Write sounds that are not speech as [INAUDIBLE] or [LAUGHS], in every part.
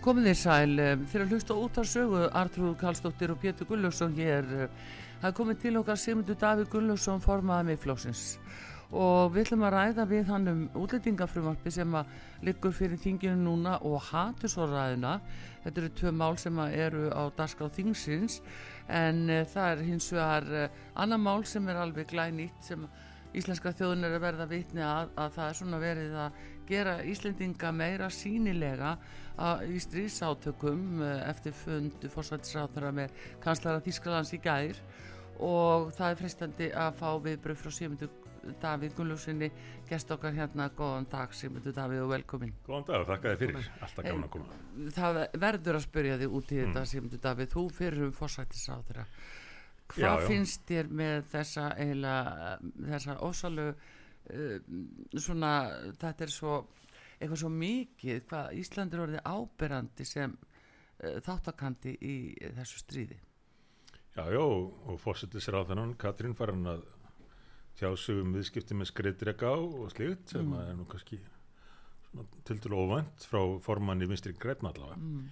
Komið þér sæl, um, fyrir að hlusta út á sögu Artrúð Karlsdóttir og Pétur Gullarsson hér. Það komið til okkar Sigmundur Davíð Gullarsson formaði með flóksins og við ætlum að ræða við hann um útlendingafrumvarpi sem að liggur fyrir þinginu núna og hatusóraðina. Þetta eru tvö mál sem eru á dasgráð þingsins en uh, það er hins vegar uh, annar mál sem er alveg glænýtt sem íslenska þjóðun er að verða vitni að, að það er svona verið að gera Íslendinga meira sínilega í stríðsátökum eftir fundu fórsvættisráðnara með kanslara Þísklands í gær. Og það er fristandi að fá viðbröð frá Sigmundur Davíð Gunnlúsinni gest okkar hérna, góðan dag Sigmundur Davíð og velkomin. Góðan dag og þakka þið fyrir, alltaf gaman að koma. Það verður að spyrja þig út í þetta mm. Sigmundur Davíð, þú fyrir um fórsvættisráðnara hvað finnst þér með þessa eiginlega, þessa ósalu uh, svona, þetta er svo eitthvað svo mikið hvað Íslandur orðið áberandi sem uh, þáttakandi í þessu stríði Já, já, og fórsettis ráðanan Katrín farin að tjásugum viðskipti með skreitrega á og sliðt sem mm. er nú kannski til dælu óvænt frá formann í vinstri greitna allavega mm.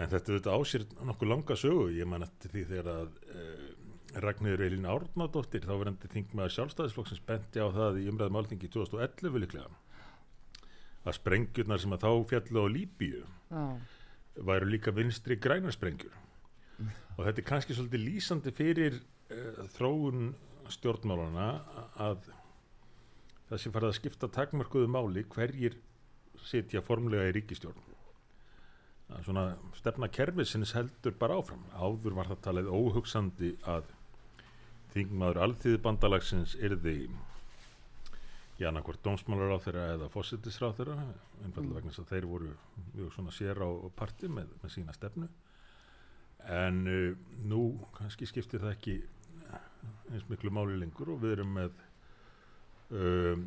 En þetta auðvitað ásýr nokkuð langa sögu, ég man eftir því þegar að uh, Ragnir Eilin Árnadóttir, þá verðandi þingmaður sjálfstæðisflokksins benti á það í umræðum áltingi 2011 líklega, að sprengjurnar sem að þá fjallu á Líbíu oh. væru líka vinstri grænarsprengjur. Mm. Og þetta er kannski svolítið lýsandi fyrir uh, þróun stjórnmálana að það sem farið að skipta takmarkuðu máli hverjir sitja formlega í ríkistjórn svona stefna kerfisins heldur bara áfram áður var það talið óhugsandi að þingmaður alþýði bandalagsins erði jána hvort dómsmálar á þeirra eða þeirra einfallega vegna þess að þeir voru mjög svona sér á parti með, með sína stefnu. En uh, nú kannski skiptir það ekki eins miklu máli lengur og við erum með um,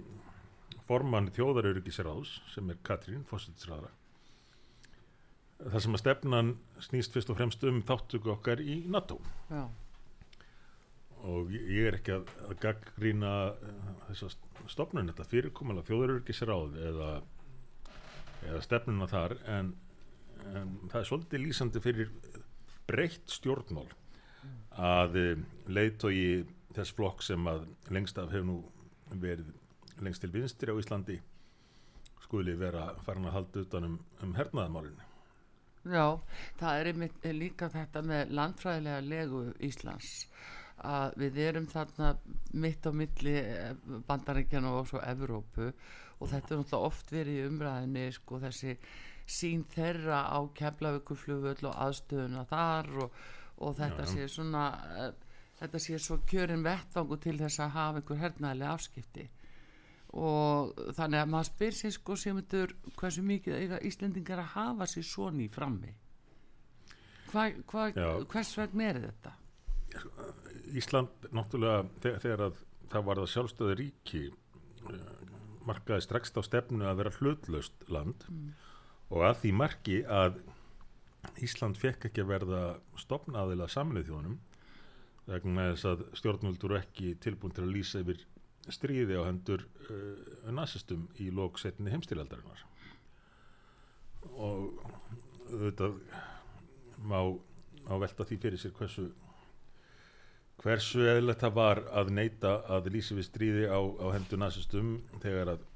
formann þjóðarauðurikisráðs sem er Katrín fósittisraðra þar sem að stefnan snýst fyrst og fremst um þáttöku okkar í NATO. Já. Og ég er ekki að, að gaggrína uh, þessa stofnun þetta fyrirkomulega þjóðururkisráð eða, eða stefnuna þar en, en það er svolítið lýsandi fyrir breytt stjórnmál að uh, leiðtói þess flokk sem að lengst af hefur nú verið lengst til vinstri á Íslandi skuli vera farin að halda utanum um hernaðamálinu Já, það er líka þetta með landfræðilega legu Íslands að við erum þarna mitt á milli eh, bandaríkjana og svo Evrópu. Og þetta er náttúrulega oft verið í umræðinni sko þessi sín þeirra á kemlauguflugvöld og aðstöðuna þar og, og þetta sé svona uh, þetta sé svo kjörin vettvangu til þess að hafa einhver hernaðilega afskipti. Og þannig að maður spyr sér sko sem þetta er hversu mikið eiga Íslendingar að hafa sér svoni frammi? Hva, hva, hvers vegna er þetta? Ísland náttúrulega þegar, þegar að það var það sjálfstöðu ríki eh, markaði strax á stefnu að vera hlutlaust land mm. og að því marki að Ísland fekk ekki að verða stopnaðila samlið þjónum vegna þess að stjórnvöldur ekki tilbúin til að lýsa yfir stríði á hendur uh, nazistum í lóksetni heimstiljaldarinnar og auðvitað má, má velta því fyrir sér hversu hversu eðlert það var að neyta að lýsi við stríði á, á hendur nazistum þegar að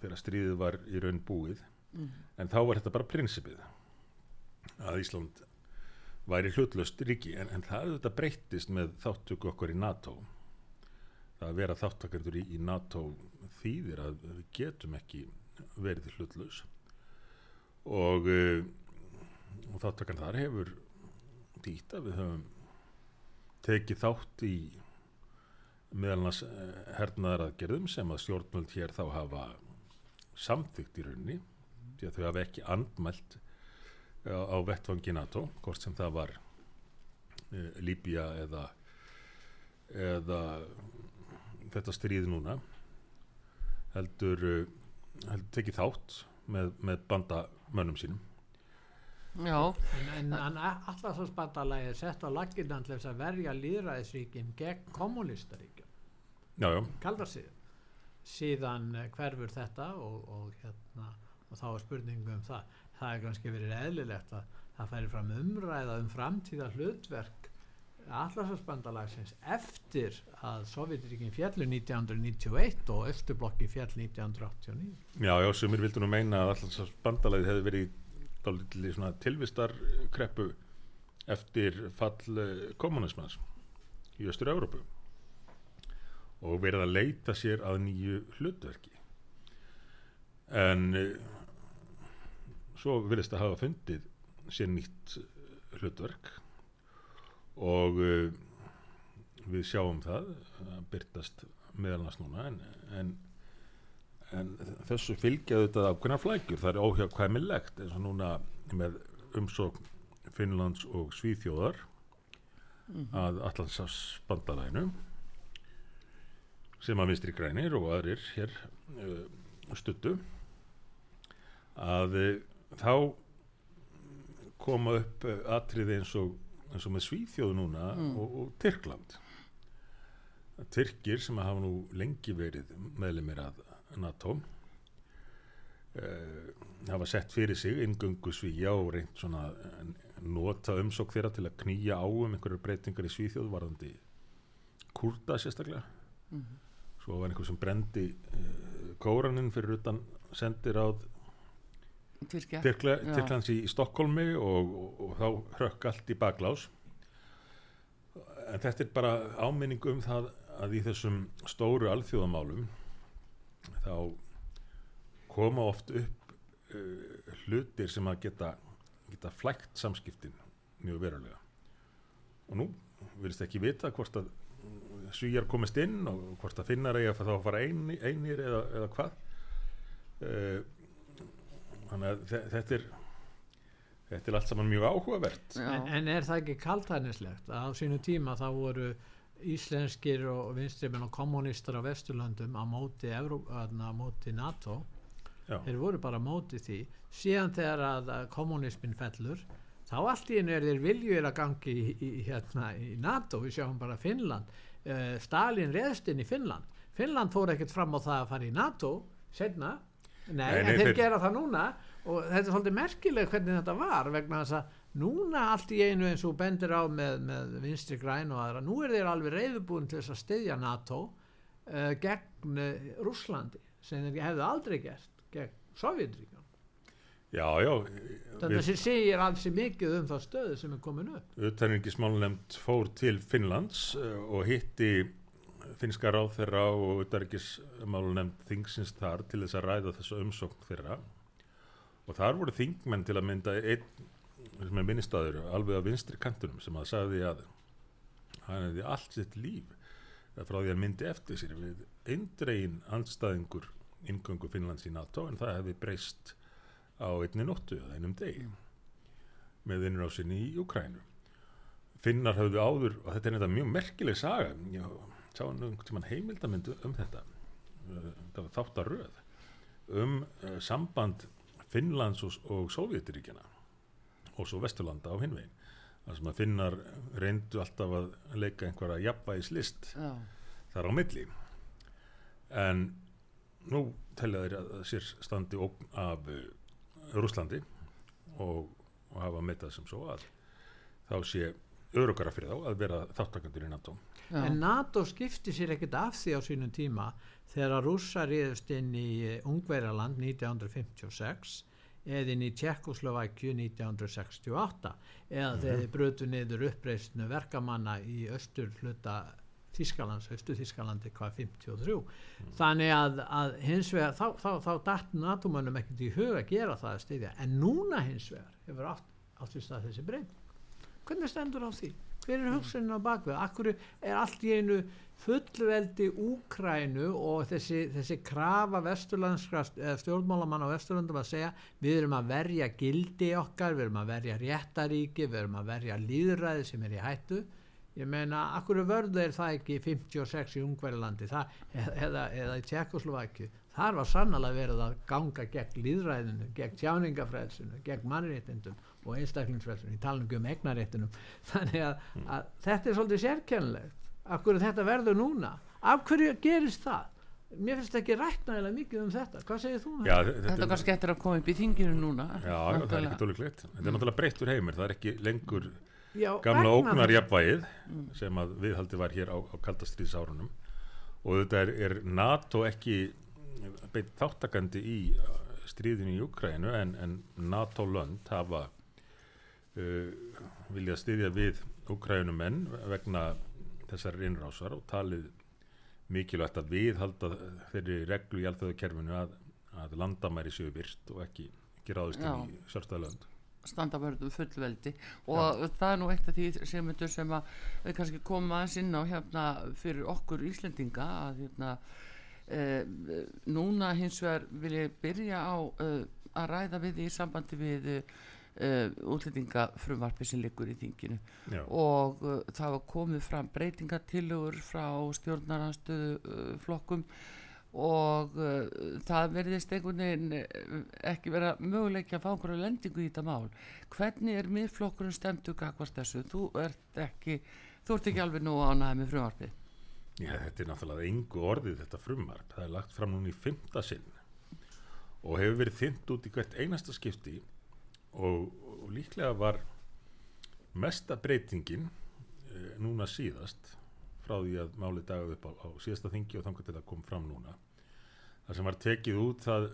þegar stríðið var í raun búið. Mm. en þá var þetta bara prinsipið að Ísland væri hlutlöst ríki. En, en það auðvitað breyttist með þáttöku okkur í NATO. Að vera þáttakardur í, í NATO þýðir að við getum ekki verið hlutlaus. Og, uh, og þáttakar þar hefur dýta við höfum tekið þátt í meðal annars hernaðaraðgerðum sem að stjórnmöld hér þá hafa samþygt í rauninni því að þau hafa ekki andmælt á, á vettfangi NATO hvort sem það var uh, Líbía eða eða þetta stríð núna heldur, heldur tekið þátt með, með bandamönnum sínum. Já, En, allarsvarsbandalagi er sett á laginnan til þess að verja líðræðisríkin gegn kommunístaríkjum, já, já, kaldarsíðum. Síðan eh, hverfur þetta og, og, hérna, og þá er spurningu um það. Það er kannski verið eðlilegt að það færi fram umræða um framtíða hlutverk allarsvarsbandalagsins eftir að Sovjetiríkin fjallu 1991 og Östublokki fjall 1989. já, já, sumir vildu nú meina að allans bandalagið hefði verið svona tilvistarkreppu eftir fall eh, kommunismans í Östur-Európu og verið að leita sér að nýju hlutverki. En uh, svo vilist að hafa fundið sér nýtt eh, hlutverk og við sjáum það að byrtast meðalans núna en, en, en þessu fylgjaðu þetta ákveðna flækjur, það er óhjákvæmilegt eins og núna með umsókn Finnlands og Svíþjóðar að Allandsas bandalæinu sem að vinstri grænir og aðrir hér uh, stuttu að uh, þá koma upp uh, atriði eins og, eins og með Svíþjóðu núna og, og Tyrkland. Tyrkir sem hafa nú lengi verið meðlumir að NATO. Uh, hafa sett fyrir sig inngöngu Svíja og reynt svona að nota umsók þeirra til að knýja á um einhverjar breytingar í Svíþjóð varðandi kurda sérstaklega. Svo var einhver sem brendi uh, kóraninn fyrir utan sendir á. Tyrklands í Stokkólmi og, og, og þá hrökk allt í baklás. En þetta er bara áminning um það að í þessum stóru alþjóðamálum þá koma oft upp uh, hlutir sem að geta, geta flækt samskiptin mjög verulega. Og nú vilist ekki vita hvort að svíjar komist inn og hvort að finnar eiga þá að fara ein, einir eða, eða hvað. Uh, þannig að þe- þetta er þetta er allt saman mjög áhugavert. En, en er það ekki kaltænislegt að á sínu tíma þá voru íslenskir og vinstrimenn og kommunistar á Vesturlöndum á móti, Evró, að, móti NATO Já. þeir voru bara móti því. Síðan þegar að að kommunismin fellur þá allt í einu er þeir viljur að gangi í, í, hérna, í NATO. Við sjáum bara Finnland. Uh, Stalin reðst inn í Finnland. Finnland fór ekkert fram á það að fara í NATO setna, nei, Nei, en nei, þeir þeir- gera það núna. Og þetta er svolítið merkileg hvernig þetta var vegna þess að núna allt í einu eins og bendir á með, með vinstri græn og aðra, nú er þeir alveg reyðubúin til þess að styðja NATO uh, gegn uh, Rússlandi sem þeir hefðu aldrei gert gegn Sovjetríkjum já, já, Þetta sem segir alls mikið um það stöðu sem er komin upp. utanríkismálunemnd fór til Finnlands uh, og hitti finnska ráð þeirra og utanríkismálunemnd þingsins þar til þess að ræða þessu umsókn þeirra og þar voru þingmenn til að mynda einn sem er minnistaður alveg á vinstri kantunum sem að sagði að hann hefði allt sitt líf eða frá því að myndi eftir sér við eindregin andstæðingur ingöngu Finnlands í NATO en það hefði breyst á einni nóttu eða einum degi með innrásinni í Ukrænu Finnar höfðu áður og þetta er þetta mjög merkileg saga já, sá hann um tímann heimildamyndu um þetta Uh, þetta var þáttaröð um uh, samband Finnlands og, og Sovjetiríkjana og svo Vesturlanda á hinvegin þar sem að Finnar reyndu alltaf að leika einhverja jafnvægislist Já. þar á milli en nú telja þeir að sér standi ógn af uh, Rúslandi og, og hafa metað sem svo að þá sé örugara fyrir þá að vera þáttakandur í NATO Já. En NATO skipti sér ekkert af því á sínum tíma þegar rússar riðust inn í Ungverjaland 1956 eða inn í Tjekkoslovækju 1968 eða þegar þið brutu niður uppreisnu verkamanna í östur hluta Þískalands, östu Þískalandi hvað 53 þannig að, að hins vegar þá, þá, þá datt NATO-mönnum ekkert í huga að gera það að styðja. En núna hins vegar hefur átt, átt í stað þessi breynd hvernig stendur á því? Hver er hugsunin á bakvið? Akkur er allt í einu fullveldi Úkrænu og þessi, þessi krafa stjórnmálamann á vesturlandum að segja við erum að verja gildi okkar við erum að verja réttaríki við erum að verja líðræði sem er í hættu. Ég meina, akkur vörðu er það ekki 56 í Ungverðilandi eða, eða í Tjekkoslovækju þar var sannlega verið að ganga gegn líðræðinu, gegn tjáningafrælsinu gegn mannréttindum og einstaklingsfrælsinu í talningu um egnaréttinum [LAUGHS] þannig að, að þetta er svolítið sérkennlegt af hverju þetta verður núna? Af hverju gerist það? Mér finnst ekki rætt nægilega mikið um þetta. Hvað segir þú? Já, þetta, þetta er kannski eftir að koma upp í þinginu núna. Já, já það er ekki dólíklegt þetta er náttúrulega breyttur heimir, það er ekki lengur já, gamla ógnarjapvægið mm. sem að viðhaldi var hér á, á kaldastriðsárunum og þetta er, er NATO ekki beitt þáttakandi í stríðinu í Ukrænu en, en NATO lönd hafa uh, viljað styðja við Ukrænumenn vegna þessar innrásar og talið mikilvægt að við halda þeirri reglu í alþjóðakerfinu að, að landamæri séu virt og ekki, ekki ráðist inn í sjálfstæðalönd standavörðum fullveldi. Og Já. það er nú eitt af því sem, sem að við kannski koma aðeins inn á hérna fyrir okkur Íslendinga að hérna e, núna hins vegar vil ég byrja á e, að ræða við í sambandi við Uh, útlendingafrumvarfi sem liggur í þinginu Já. og uh, það var komið fram breytingatillögur frá stjórnaranstöðu uh, flokkum og það verðist einhvern veginn ekki vera möguleik að fá einhverju lendingu í þetta mál hvernig er miðflokkurinn stemtu gagvart þessu? Þú ert ekki þú ert ekki alveg nú ánaðið með frumvarfið Já, þetta er náttúrulega engu orðið þetta frumvarf, það er lagt fram núna í fymta sinn og hefur verið þynt út í hvert einasta skipti og, og líklega var mesta breytingin e, núna síðast frá því að máli dagað upp á, á síðasta þingi og þannig að þetta kom fram núna þar sem var tekið út það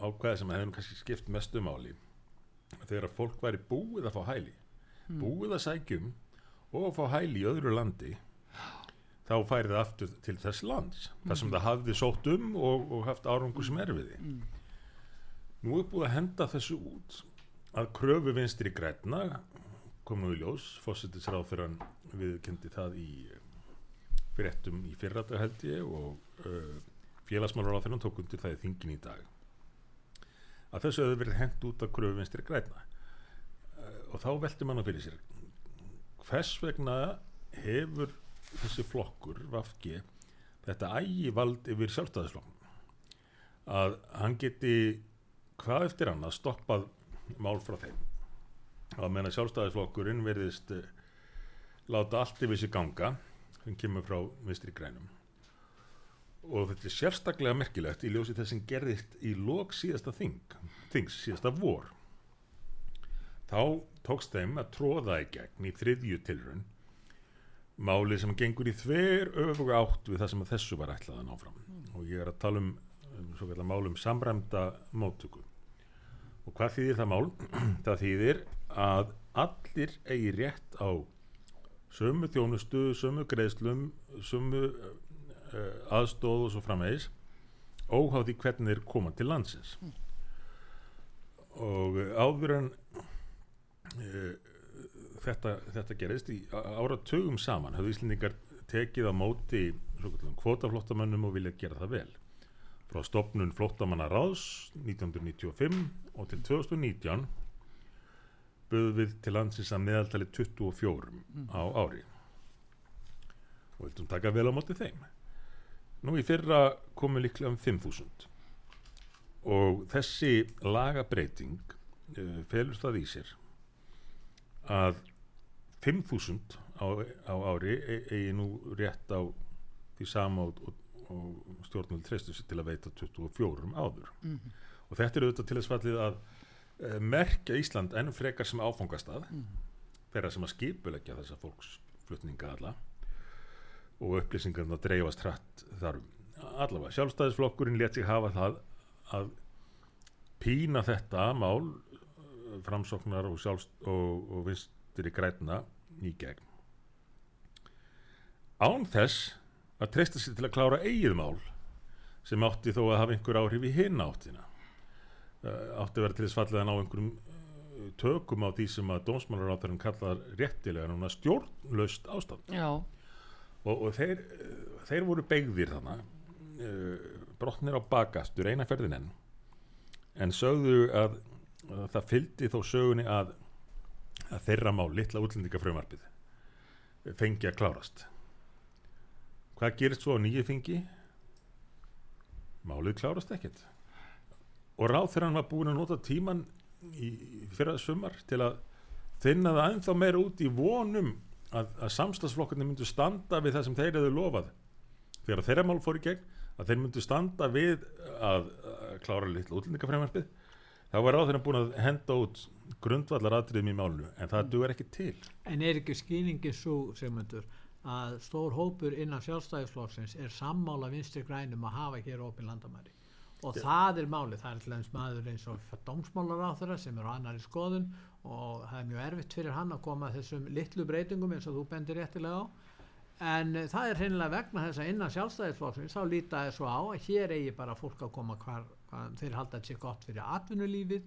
ákveða sem hefði kannski skipt mestu máli þegar að fólk væri búið að fá hæli mm. búið að sækjum og að fá hæli í öðru landi þá færið það aftur til þess lands mm. þar sem hmm. það hafði sótt um og, og haft árangur sem er við því mm. Nú er búið að henda þessu út. Að kröfu vinstri græna kom nú í ljós, fósittisráð fyrir hann viðkendi það í fyrirtum í fyrrata held ég og uh, félagsmálur á þennan tók undir það í þingin í dag. Að þessu hefur verið hendt út að kröfu vinstri græna uh, og þá veldur mann að fyrir sér. Hvers vegna hefur þessi flokkur Vafki þetta ægi vald yfir sjálfstæðisflokk að hann geti hvað eftir hann að stoppað mál frá þeim? Að menna sjálfstæðisflokkurinn verðist uh, láta allt yfir sig ganga sem kemur frá vinstri grænum. Og þetta er sérstaklega merkilegt í ljósi þess sem gerðist í lók síðasta þing, þings síðasta vor. Þá tókst þeim að tróða í gegn í þriðju tilrun máli sem gengur í þver öfuga átt við það sem þessu var ætlað að ná fram. Og ég er að tala um, um málum samræmda móttöku og hvað þýðir það mál? [CLEARS THROAT] það þýðir að allir eigi rétt á sömu þjónustu, sömu greiðslum sömu uh, aðstóð og svo framvegis óháði hvernig þeir koma til landsins mm. og áður en uh, þetta, þetta gerist í áratugum saman hafðu Íslendingar tekið á móti kvotaflottamönnum og vilja gera það vel frá stopnun flottamanna ráðs 1995 og til 2019 böðu við til landsins að meðaltali 24 mm. á ári. Og vildum taka vel á móti þeim. Nú í fyrra komu líklega um 5.000 og þessi lagabreiting uh, felur það í sér að 5.000 á, á ári e, eigi nú rétt á því sama og, og, og stjórnvöld treystu sér til að veita 24 áður. Mm -hmm og þetta er auðvitað til þess fallið að uh, merkja Ísland ennum frekar sem áfangastað mm. þeirra sem að skipulegja þessa fólksflutninga alla. Og upplýsingarna dreifast hratt þarum allavega, sjálfstæðisflokkurinn let sig hafa það að pína þetta mál eh, framsóknar og, og, og vinstir í græna í gegn. Án þess að treysta sér til að klára eigið mál sem átti þó að hafa einhver áhrif í hinn áttina átti að vera til þess fallið að ná einhverjum eh, tökum á því sem að dómsmálaráþarum kallar réttilega núna stjórnlaust ástand. Og, og þeir, eh, þeir voru beigðir þannig brotnir á bakastur eina ferðin enn en sögðu að, að það fylgdi þó sögunni að, að þeirra mál, litla útlendingafrömmarpið fengi að klárast. Hvað gerist svo á nýju þingi? Málið klárast ekkert og hann var búin að nota tíman í, í fyrra sumar til að finna það ennþá meira út í vonum að, að samstagsflokkarnir myndu standa við það sem þeir hefðu lofað. Þegar þeirra mál fór í gegn að þeir myndu standa við að, að klára litla útlendingafremmarpið þá var þeirra búin að henda út grundvallar atriðum í málunu en það dugar ekki til. En er ekki skýningi svo, segmundur, að stór hópur innan sjálfstæðisflokksins er sammála vinstri grænum að hafa hér opin landamæri og það er málið, það er til dæmis maður eins og dómsmálar á þeirra sem er á annari skoðun og það er mjög erfitt fyrir hann að koma að þessum litlu breytingum eins og þú bendir réttilega á. En eh, það er hreinlega vegna þess að innan sjálfstæðisflokksins þá líta þess svo á að hér eigi bara fólk að koma hvar, hvar þeir halda þetta sér gott fyrir atvinnulífið.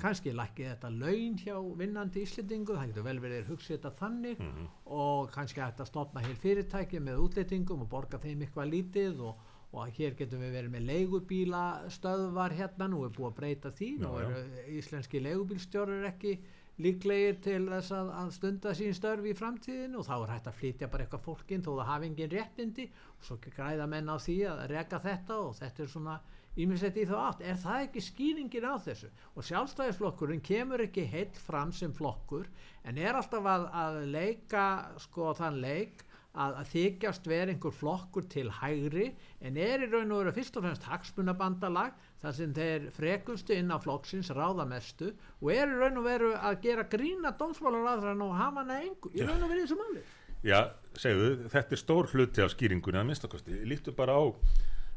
Kannski lækki þetta laun hjá vinnandi íslendingu, það getur vel verið hugsið þetta þannig Mhm. og kannski að stopna hér fyrirtæki með útlendingum og borga þeim eitthvað lítið og, og hér getum við verið með leigubíla stöðvar hérna, nú er búið að breyta því nú Já, já. eru íslenski leigubílstjórar ekki líklegir til þess að, að stunda sín störf í framtíðinu og þá er hægt að flytja bara eitthvað fólkin þó það hafi engin réttindi. Og svo græða menn á því að reka þetta og þetta er svona ímislegt í þá átt. Er það ekki skýringin á þessu? Og sjálfstæðisflokkurinn kemur ekki heill fram sem flokkur en er alltaf að, að leika sko þann leik að, að þykjast vera einhver flokkur til hægri en er í raun og veru fyrst og fremst hagsmunabandalag þar sem þeir frekustu inn á flokksins ráða mestu og er í raun og veru að gera grína dómsmálar og hafa hana engu í raun og veru í þessu máli Já, segðu, þetta er stór hluti af skýringunni að minnstakosti. Líktu bara á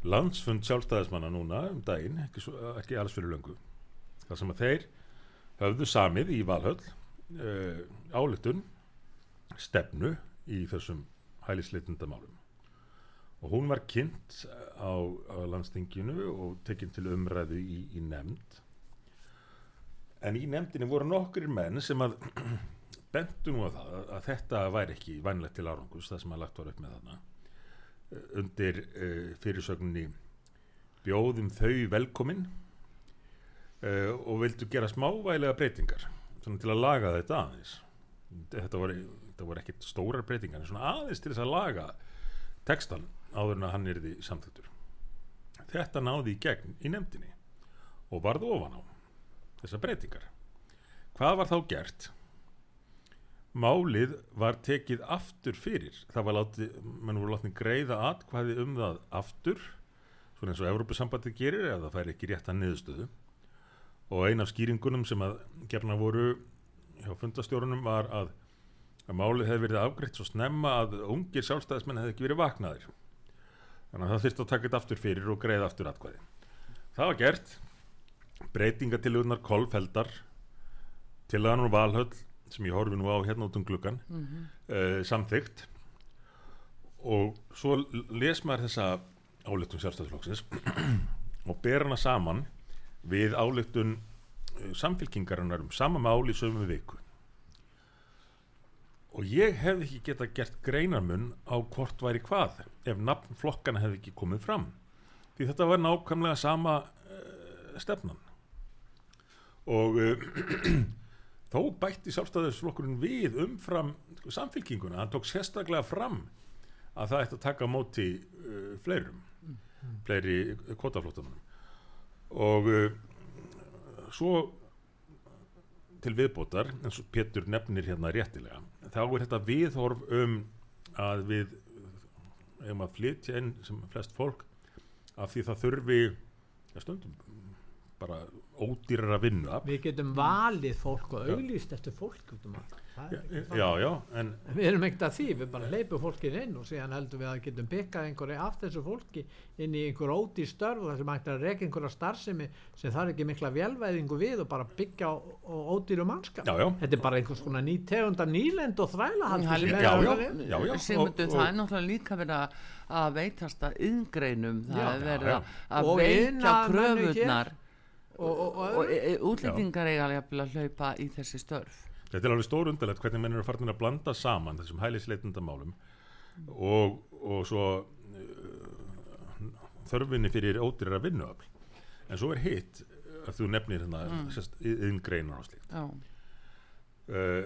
landsfund sjálfstæðismanna núna um daginn, ekki, svo, ekki alls fyrir löngu. Það sem að þeir höfðu samið í Valhöll uh, ályktun stefnu í þessum hælisleitundamálum. Og hún var kynnt á, á landstinginu og tekinn til umræðu í, í nefnd. En í nefndinni voru nokkur menn sem að [CLEARS THROAT] bentu nú að það að, þetta væri ekki vænlegt til árangus það sem að lagt var upp með þarna undir uh, fyrirsögninni bjóðum þau velkomin uh, og vildu gera smávægilega breytingar til að laga þetta aðeins þetta voru, þetta voru ekkit stórar breytingar en svona aðeins til þess að laga textan áður en að hann er því samþyktur þetta náði í gegn í nefndinni og varð ofan á þessar breytingar. Hvað var þá gert? Málið var tekið aftur fyrir. Það var látið, mann voru látið greiða atkvæði um það aftur svona eins og Evrópusambandi gerir eða það fær ekki rétt að niðurstöðu. Og ein af skýringunum sem að gerna voru hjá fundastjórunum var að, að málið hefði verið afgreitt svo snemma að ungir sjálfstæðismenn hefði ekki verið vaknaðir. Þannig að það þurfti að taka þetta aftur fyrir og greiða aftur atkvæði. Það var gert. Breytingatilugnar kolfeldar til að hann valhöll sem ég horfi nú á hérna út um gluggan Mhm. uh, samþygt og svo les maður þessa ályktun sjálfstæðisflokksins [CLEARS THROAT] og ber hana saman við ályktun uh, samfélkingarinnar um sama mál í sömu viku og ég hefði ekki geta gert greinarmun á hvort væri hvað ef nafn flokkana hefði ekki komið fram. Því þetta var nákvæmlega sama uh, stefnan. Og uh, [CLEARS THROAT] þó bætti sjálfstæðisflokkurinn við umfram samfélkinguna, hann tók sérstaklega fram að það ætti að taka móti uh, fleirum fleiri kvotaflóttamannum og svo til viðbótar eins og Pétur nefnir hérna réttilega þá er þetta viðhorf um að við um að flytja inn sem flest fólk af því það þurfi stundum bara ódýrar að vinna við getum valið fólk og auglýst eftir fólk um ekki þannig. já, já, en við erum ekkert að því, við bara leipum fólkin inn og síðan heldum við að getum byggað einhverju af þessu fólki inn í einhver ódý störf og þessum ætti að reka einhverja starfsemi sem þarf ekki mikla velvæðingu við og bara byggja á ódýru mannskap. Já, já. þetta er bara einhvers konar ný tegunda nýlend og þræla Það er Já, já, já, já, já, og- og- er náttúrulega líka verið að- veitast að yðgreinum það Já. er verið Já, að- að Og og, og, og, og e, e, útlendingar eiga jafnvel að hlaupa í þessi störf Þetta er alveg stór undalegt hvernig menn eru farin að blanda saman þessum hælisleitundamálum og, og svo uh, þörfinni fyrir ódýrar vinnuafl. En svo er hitt að þú nefnir hérna mm. yngreinar og slíkt. já, Uh,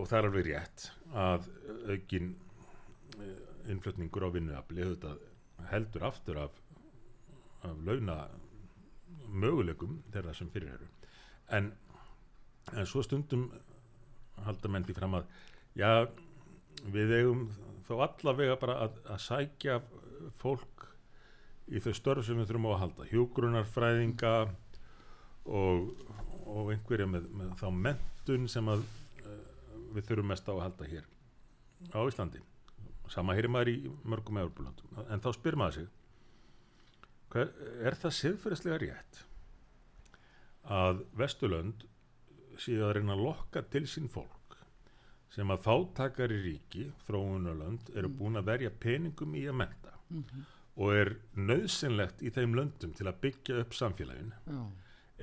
og það er alveg rétt að aukin uh, innflutningur á vinnuafli auðvitað heldur aftur af, af launa möguleikum þeirra sem fyrir eru. En, en svo stundum halda menn því fram að já, við eigum þó allavega bara að, að sækja fólk í þau störf sem við þurfum á að halda. Hjúgrunarfræðinga og, og einhverja með, með þá mentun sem að uh, við þurfum mest á að halda hér á Íslandi. Sama heyri maður í mörgum Európulöndum en þá spyr maður sig er það siðferðislega rétt að Vesturlönd séu að reyna að lokka til sín fólk sem að fátakari ríki, þróunarlönd, eru búin að verja peningum í að menta og er nöðsynlegt í þeim löndum til að byggja upp samfélagin já,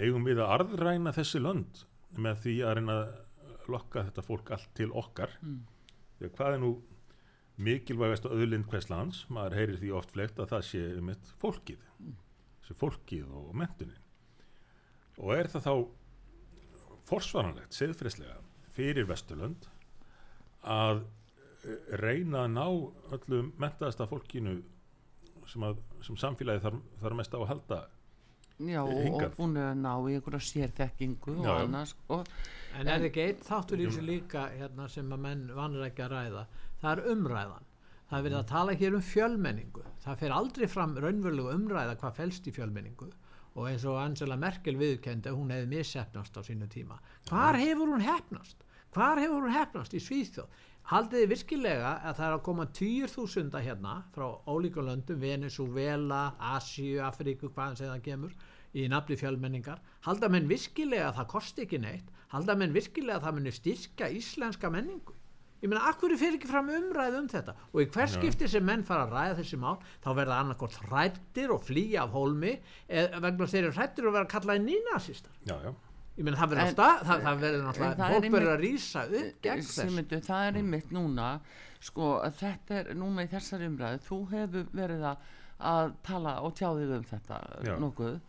eigum við að arðræna þessi lönd með því að reyna að lokka þetta fólk allt til okkar? Mm. að hvað er nú mikilvægast og auðlind hvers lands, maður heyrir því oft flegt að það sé um eitt fólkið þessi fólkið og mentunin og er það þá forsvaranlegt, segðfrislega fyrir Vesturlönd að eh, reyna að ná öllum mentaðasta fólkinu sem, að, sem samfélagi þarf, þarf mest á að halda já og, búin að ná í einhverja sérþekkingu og annars og, En er ekki eitt þáttur í þessu líka hérna, sem að menn vanur ekki að ræða? Það er umræðan það er verið að tala hér um fjölmenningu. Það fer aldrei fram raunverulegu umræða hvað felst í fjölmenningu. Og eins og Angela Merkel viðkendi hún hefði missefnast á sínu tíma. Hvar hefur hún hefnast? hvar hefur hún hefnast í Svíþjóð? Haldið þið virkilega að það er að koma týjur þúsunda hérna frá ólíkum löndum, Venezuela, Asíu, Afríku, hvaðan sem það kemur í nafni fjölmenningar? Halda menn virkilega að það kosti ekki neitt? Halda menn virkilega að það muni styrka íslenska menningu ég meina, akkur fyrir ekki fram umræð um þetta? Og í hver Já. skipti sem menn fara að ræða þessi mál þá verða annarkort hrættir og flýja af hólmi eða vegna þeir eru hrættir og verða kallaði nýnasistar. Já, já, ég meina, það verður alltaf, það, það verður það er fólk verður að rýsa upp gegn þess Sigmundur, það er einmitt núna sko að þetta er núna í þessari umræðu. Þú hefur verið að, að tala og tjáðið um þetta Já. nokkuð.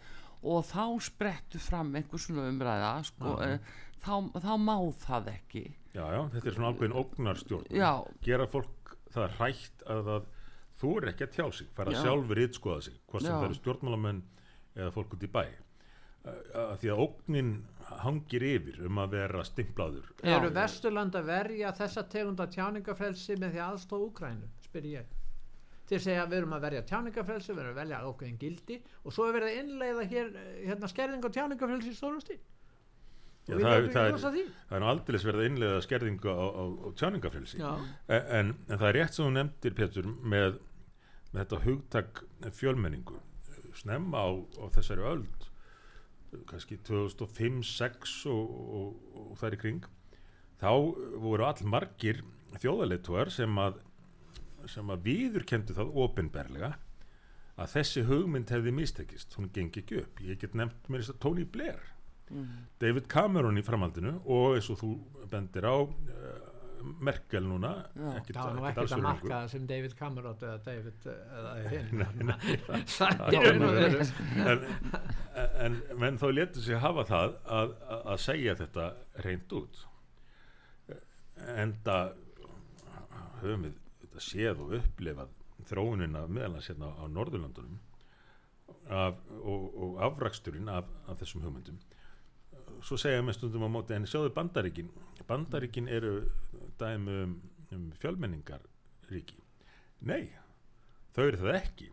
Og þá sprettu fram einhver svona umræða sko, eh, þá, þá má það ekki já, já, þetta er svona ákveðin ógnarstjórn. Já. gera fólk það hrætt að það þú er ekki að tjá sig, fara Já. sjálfur ytskoða sig, hvort sem það eru stjórnmálamenn eða fólk út í bæ. Að því að ógnin hangir yfir um að vera stimplaður. Eru Vesturland að verja þessa tegunda tjáningafrelsi með því aðstóð Úkrænu spyr ég. Þeir segja að við erum að verja tjáningafrelsi við erum að velja ákveðin gildi. Og svo er verið að innleiða hér eh, hérna, skerðing og tjáningafrelsi í stórumstíl Já, það, er- það, það er nú aldrei verið að innlega skerðingu á, á, á tjáningafrelsi Já. en, en, en það er rétt sem þú nefndir Pétur með, með þetta hugtak fjölmenningu. Snemma á, á þessari öld kannski 2005, 6 og, og, og það er í kring þá voru all margir þjóðaleituar sem að sem að viðurkendu það opinberlega að þessi hugmynd hefði mistekist, hún gengi ekki upp. Ég get nefnt mér þess að Tony Blair David Cameron í framhaldinu og eins og þú bendir á uh, Merkel núna ekkert, það var nú ekkert að marka sem David Cameron eða David eh, eða [LAUGHS] hinn. Það það en, en menn þá letur sig hafa það að, að, segja þetta reynd út. Enda höfum við þetta séð og upplifað þróunina meðalans hérna á Norðurlandunum af, og, og afraksturinn af, af þessum hugmyndum svo segja með stundum á móti en sjáðu bandaríkin bandaríkin eru dæmi um, um fjölmenningar ríki nei, þau eru það ekki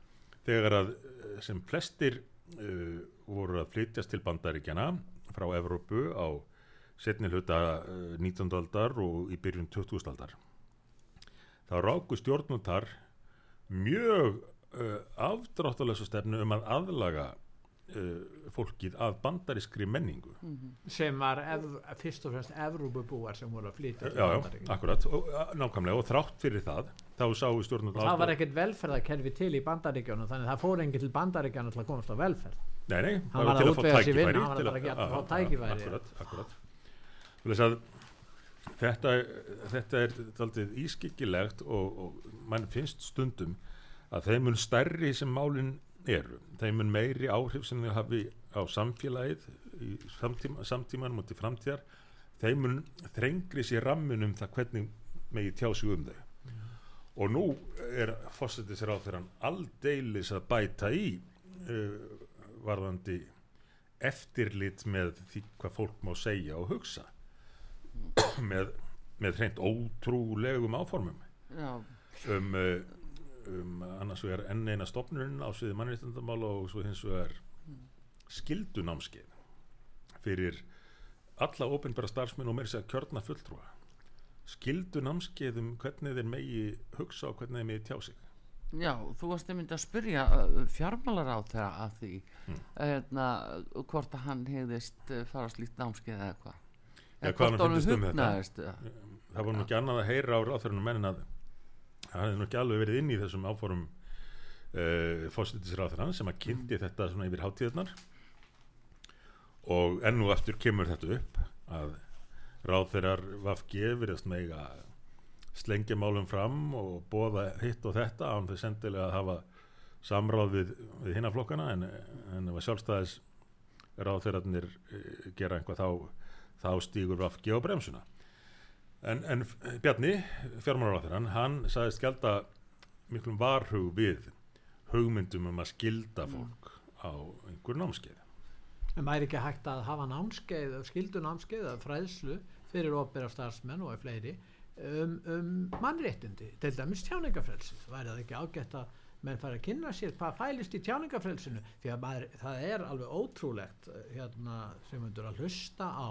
þegar að eh, sem flestir uh, voru að flytjast til bandaríkjana frá Evrópu á setni hluta uh, 19. aldar og í byrjun 20. aldar þá ráku stjórnundar mjög uh, afdráttalösa stefnu um að aðlaga uh, fólkið að bandarískri menningu. Sem var fyrst og fremst Evrópubúar sem voru að flytja já, já, akkurat, og, nákvæmlega og þrátt fyrir það, þá sáu stjórnum það var ekkert velferðarkerfi til í bandaríkjónum þannig að það fór enginn til bandaríkjónum til að komast á velferð. Nei, nei, það var til að að fá útvega sér tækifæri hann var bara að að fá tækifæri. Akkurat, akkurat. Að þetta, þetta er daldið ískyggilegt og, og mann finnst stundum að þeim mun stærri sem málin eru, þeim mun meiri áhrif sem þau hafi á samfélagið í samtíma, samtímanum og til framtíðar þeim mun þrengri sér rammun um það hvernig megi tjá sig um þau. Og nú er fórsetisir á þeirra aldeilis að bæta í uh, varðandi eftirlit með því hvað fólk má segja og hugsa með, með hreint ótrúlegum áformum já, um, uh, um annars vegar enn eina stopnurinn á sviði mannréttindamála og svo hins vegar skildunámskeið fyrir alla ópenbæra starfsmenn og meira sér kjörna fulltrúa. Skildunámskeið um hvernig þeir megi hugsa og hvernig þeir megi tjá sig. Já, þú varst einmitt að spyrja fjármálar á þeirra að því mm. hvort að hann hefðist uh, fara slíkt námskeið eða hvað. Eða hann hvort fyndist um hugnaðist, eða- það var nú ekki annað að heyra á ráþörunum menn að hann hefði nú ekki alveg verið inn í þessum áforum uh, fósittisráþurann sem að kynnti þetta svona yfir hátíðarnar og enn og aftur kemur þetta upp að ráþurar vafgi virðast mega slengja málum fram og bóða hitt og þetta án þess endilega að hafa samráð við, við hinnaflokkana en, en ef að sjálfstæðis ráþurarnir uh, gera einhvað þá þá stígur vafgi á bremsuna En, en Bjarni, fjármálaráþurann, hann sagðist gælda miklum varhug við hugmyndum um að skilda fólk á einhver námskeið. en væri ekki hægt að hafa námskeið skildu námskeið fræðslu fyrir opera starfsmenn og fleiri um, um mannréttindi til dæmis tjáningafrelsi væri það ekki ágætt að menn fara að kynna sér hvað fælist í tjáningafrelsinu því að maður, það er alveg ótrúlegt eh, hérna sem myndur að hlusta á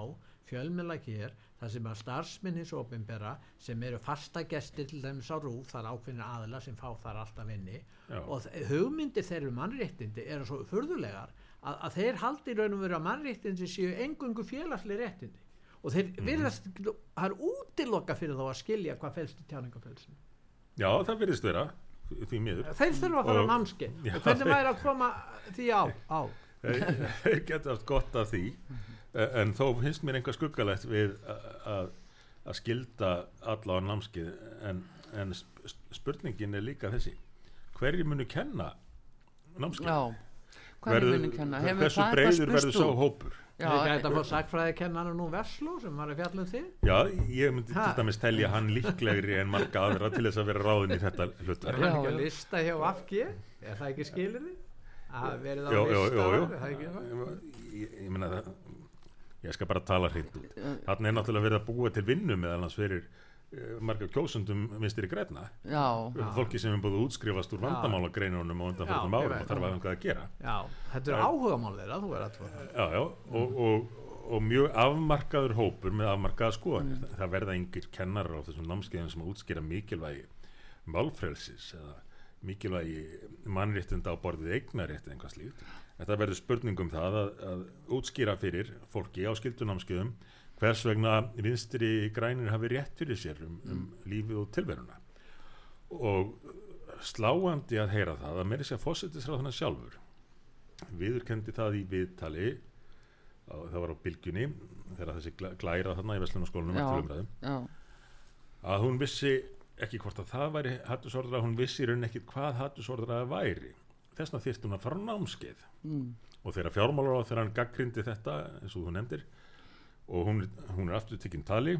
fjölmjöla hér þar sem að starfsminnis opinbera sem eru fasta gestir til dæmis á rúf þar ákveðin aðila sem fá þar alltaf inni Já. og hugmyndir þeirra um mannréttindi eru svo furðulegar að, að þeir haldi raun og veru að mannréttindi séu engungu félagslega réttindi og þeir Mhm. virðast, það er útiloka fyrir þá að skilja hvað felst í tjáningafelsinu Já, það virðist vera, því miður. þeir þurfa að fara á námski Já, og hvernig þeir- væri að koma því á, á. Þeir geta haft gott af því, eh, en þó finnst mér einhver skuggalegt við að- skilda alla á námskeið, en, en sp- spurningin er líka þessi. Hverju munu kenna námskeið? já, hvernig muni kenna hefur hversu breyður verður sá hópur? Já, þeir gæti að fá sagfræði kennan nú Vesló sem var að fjalla um því Já, ég myndi Ha? til dæmis telja hann líklegri en marga aðra til þess að vera ráðin í þetta er hlutverk. hann Já, ekki að lista hjá AFG er það ekki skilir að hafa verið á Jó, jó, lista jó, jó. er það ekki það? Ég, ég meina það, ég skal bara tala hreint út. Þannig er náttúrulega verið að búa til vinnu meðal hans fyrir uh, marga kjósundum minnstri græna. Fólki sem er búið að útskrifast úr vandamálagreinunum og undanförnum Já, ég árum og þarf að hvað að gera. já, þetta er áhugamál þeirra þú er alltaf Já, já, og, og, og mjög afmarkaður hópur með afmarkaða skoðanir. Það, það verða yngir kennarar á þessum námskeiðum sem útskýra mikilvægi málfrelsis eða mikilvægi mannréttinda á borðið eignarétt eða einhvað slíkt. Þetta verður spurningum það að, að útskýra fyrir fólki á skildunámskeiðum hvers vegna vinstri grænir hafi rétt fyrir sér um, um lífið og tilveruna. Og sláandi að heyra það að meiri sér fósittisráðuna sjálfur viðurkendi það í viðtali og það var á bylgjunni þegar þessi glæ- glæra þarna í Vestlunarskólanum eftir umræðum að hún vissi ekki hvort að það væri hattusordra, hún vissi í rauninni ekki hvað hattusordra væri. Þessna þyrfti hún að fara á námskeið. Mm, og þegar fjármálar á þegar hann gaggrindi þetta eins og þú nefndir og hún, hún er aftur tekinn tali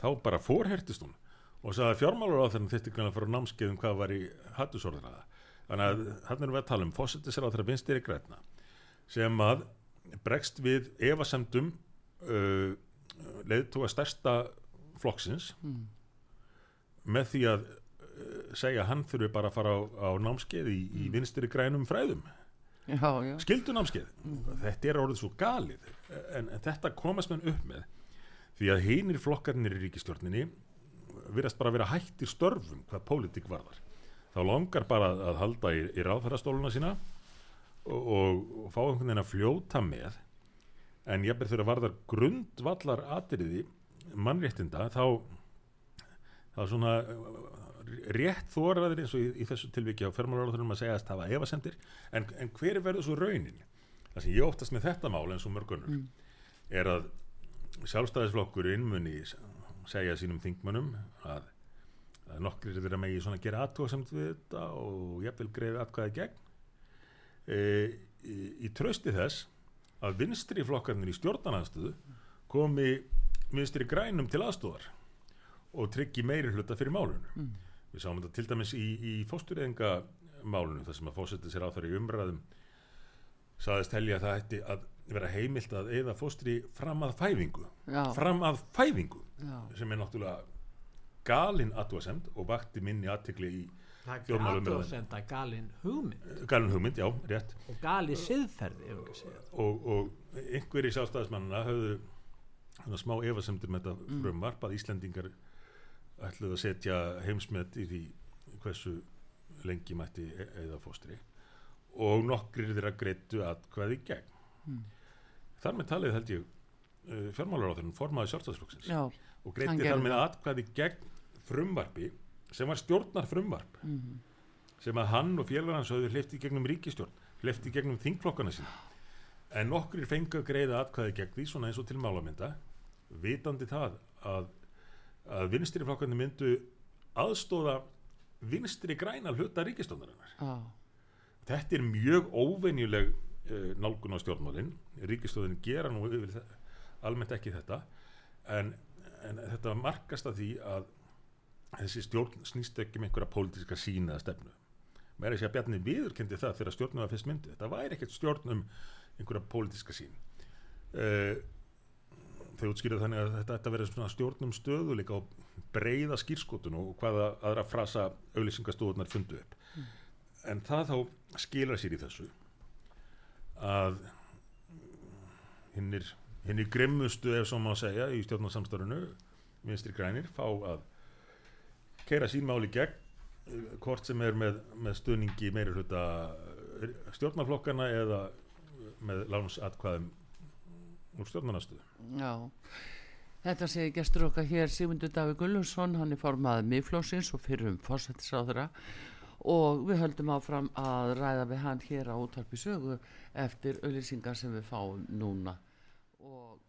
þá bara fórhertist hún og sagði að fjármálar á hann þyrfti að fara á námskeið um hvað var í hattusordraða þannig að hann erum við að tala um fósettisir á þeirra vinstiri græna sem að bregst við efasemdum uh, leiðtóa stærsta flokksins mm, með því að uh, segja að hann þurfi bara að fara á, á námskeið í, í vinstri grænum fræðum já, já. Skildu námskeið þetta er orðið svo galið. En, en þetta komast menn upp með því að hinir flokkarnir í ríkistjórninni virðast bara vera hættir störfum hvað pólitík varðar. Þá langar bara að halda í, í ráðfærastóluna sína og, og, og fá einhvern veginn að fljóta með. En ég ber þeirra varðar grundvallar atriði mannréttinda þá þá svona rétt þóraðir eins og í, í þessu tilviki á fermálaráðurum að segja að það var efasendir en, en hver verður svo raunin það sem ég óttast með þetta mál eins og mörgunur Mm. er að sjálfstæðisflokkurinn muni segja sínum þingmönnum að, að nokkrir þeirra megi svona gera aðtóðsamt við þetta og jafnvel greiði atkvæði gegn e, í, í trösti þess að vinstri flokkarnir í stjórnananstöðu komi vinstri grænum til aðstóðar og tryggi meiri hluta fyrir málunum Mm. Við sáum þetta til dæmis í, í fóstureyðinga málunum þar sem að fósetti sér á þar í umræðum saðist helja að það ætti að vera heimilt að eða fóstri fram að fæðingu. Já, fram að fæðingu já, sem er náttúrulega galin aðtúasemd og vakti minni aðtekli í það er ekki aðtóðsenda galin hugmynd. Galin hugmynd, já, rétt. Og gali siðferði segja. og, og einhverjir sjálfstæðismannina höfðu svona smá efasemdir með þetta Mm. frumvarp að Íslendingar ætluðu að setja heimsmet í því hversu lengi mætti e- eða fóstri og nokkrir þeirra greittu að hvaði gegn Mm. þar með talið held ég uh, fjármálaráðurinn formaði sjálfstæðisflokksins já og gerði þar með það. atkvæði gegn frumvarpi sem var stjórnar frumvarp mm. sem að hann og hleyft í gegnum ríkistjórn hleyft í gegnum þingflokkana sína en nokkrir fengu að greiða atkvæði gegn því svona eins og til málamynda vitandi það að, að vinstri flokkarnir myndu aðstóða vinstri græna hluta ríkistjórnarinnar já, þetta er mjög óvenjuleg uh, nálgun á stjórnmálin. Ríkistjórnin gera nú almennt ekki þetta en, en þetta markast að því að þessi stjórn snýst ekki um einhverja pólitíska sína eða stefnu. Mér er að segja að Bjarni viðurkendi það þegar stjórnum var fyrst myndið þetta væri ekkert stjórn um einhverja pólitíska sín uh, þau útskýrðu þannig að þetta ætti að vera svona stjórn um stöðuleika og breyða skýrskotun og hvaða aðra frasa auðlýsingastóðunar fundu upp. En það þá skilar sér í þessu að hinnir hinnir grimmustu ef svo má segja í stjórnarsamstörunu vinstri grænir fá að keira sín máli gegn hvort sem er með, með stuðningi meiri hluta stjórnarflokkana eða með lánsatkvæðum úr stjórnarnastuðu já. Þetta segir gestur okkar hér Sigmundur Daví Gulluðsson, hann er formaðið miðflósins og fyrir um fórsættisáðura og við höldum áfram að ræða við hann hér á útvarpi sögu eftir auðlýsingar sem við fáum núna. Og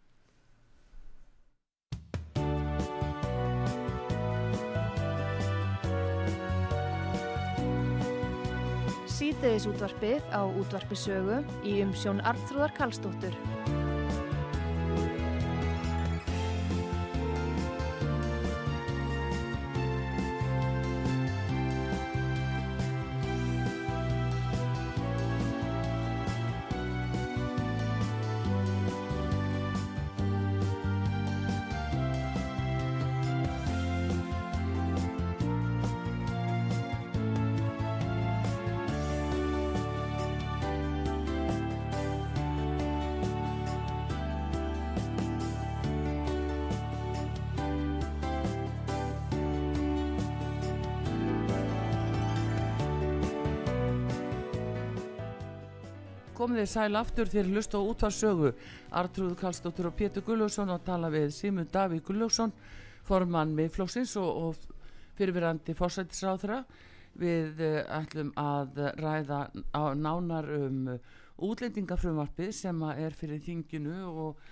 Síðdeðis útvarpið á útvarpi sögu í umsjón Arnþróðar Karlsdóttur. Þið sæl aftur þegar hlust á útvarsögu Artrúð Karlsdóttir og Pétur Gulljósson og tala við Simon Daví Gulljósson formann miðflóksins og, og fyrirverandi fórsættisráðra við eh, ætlum að ræða á nánar um útlendingafrumvarpið sem að er fyrir þinginu og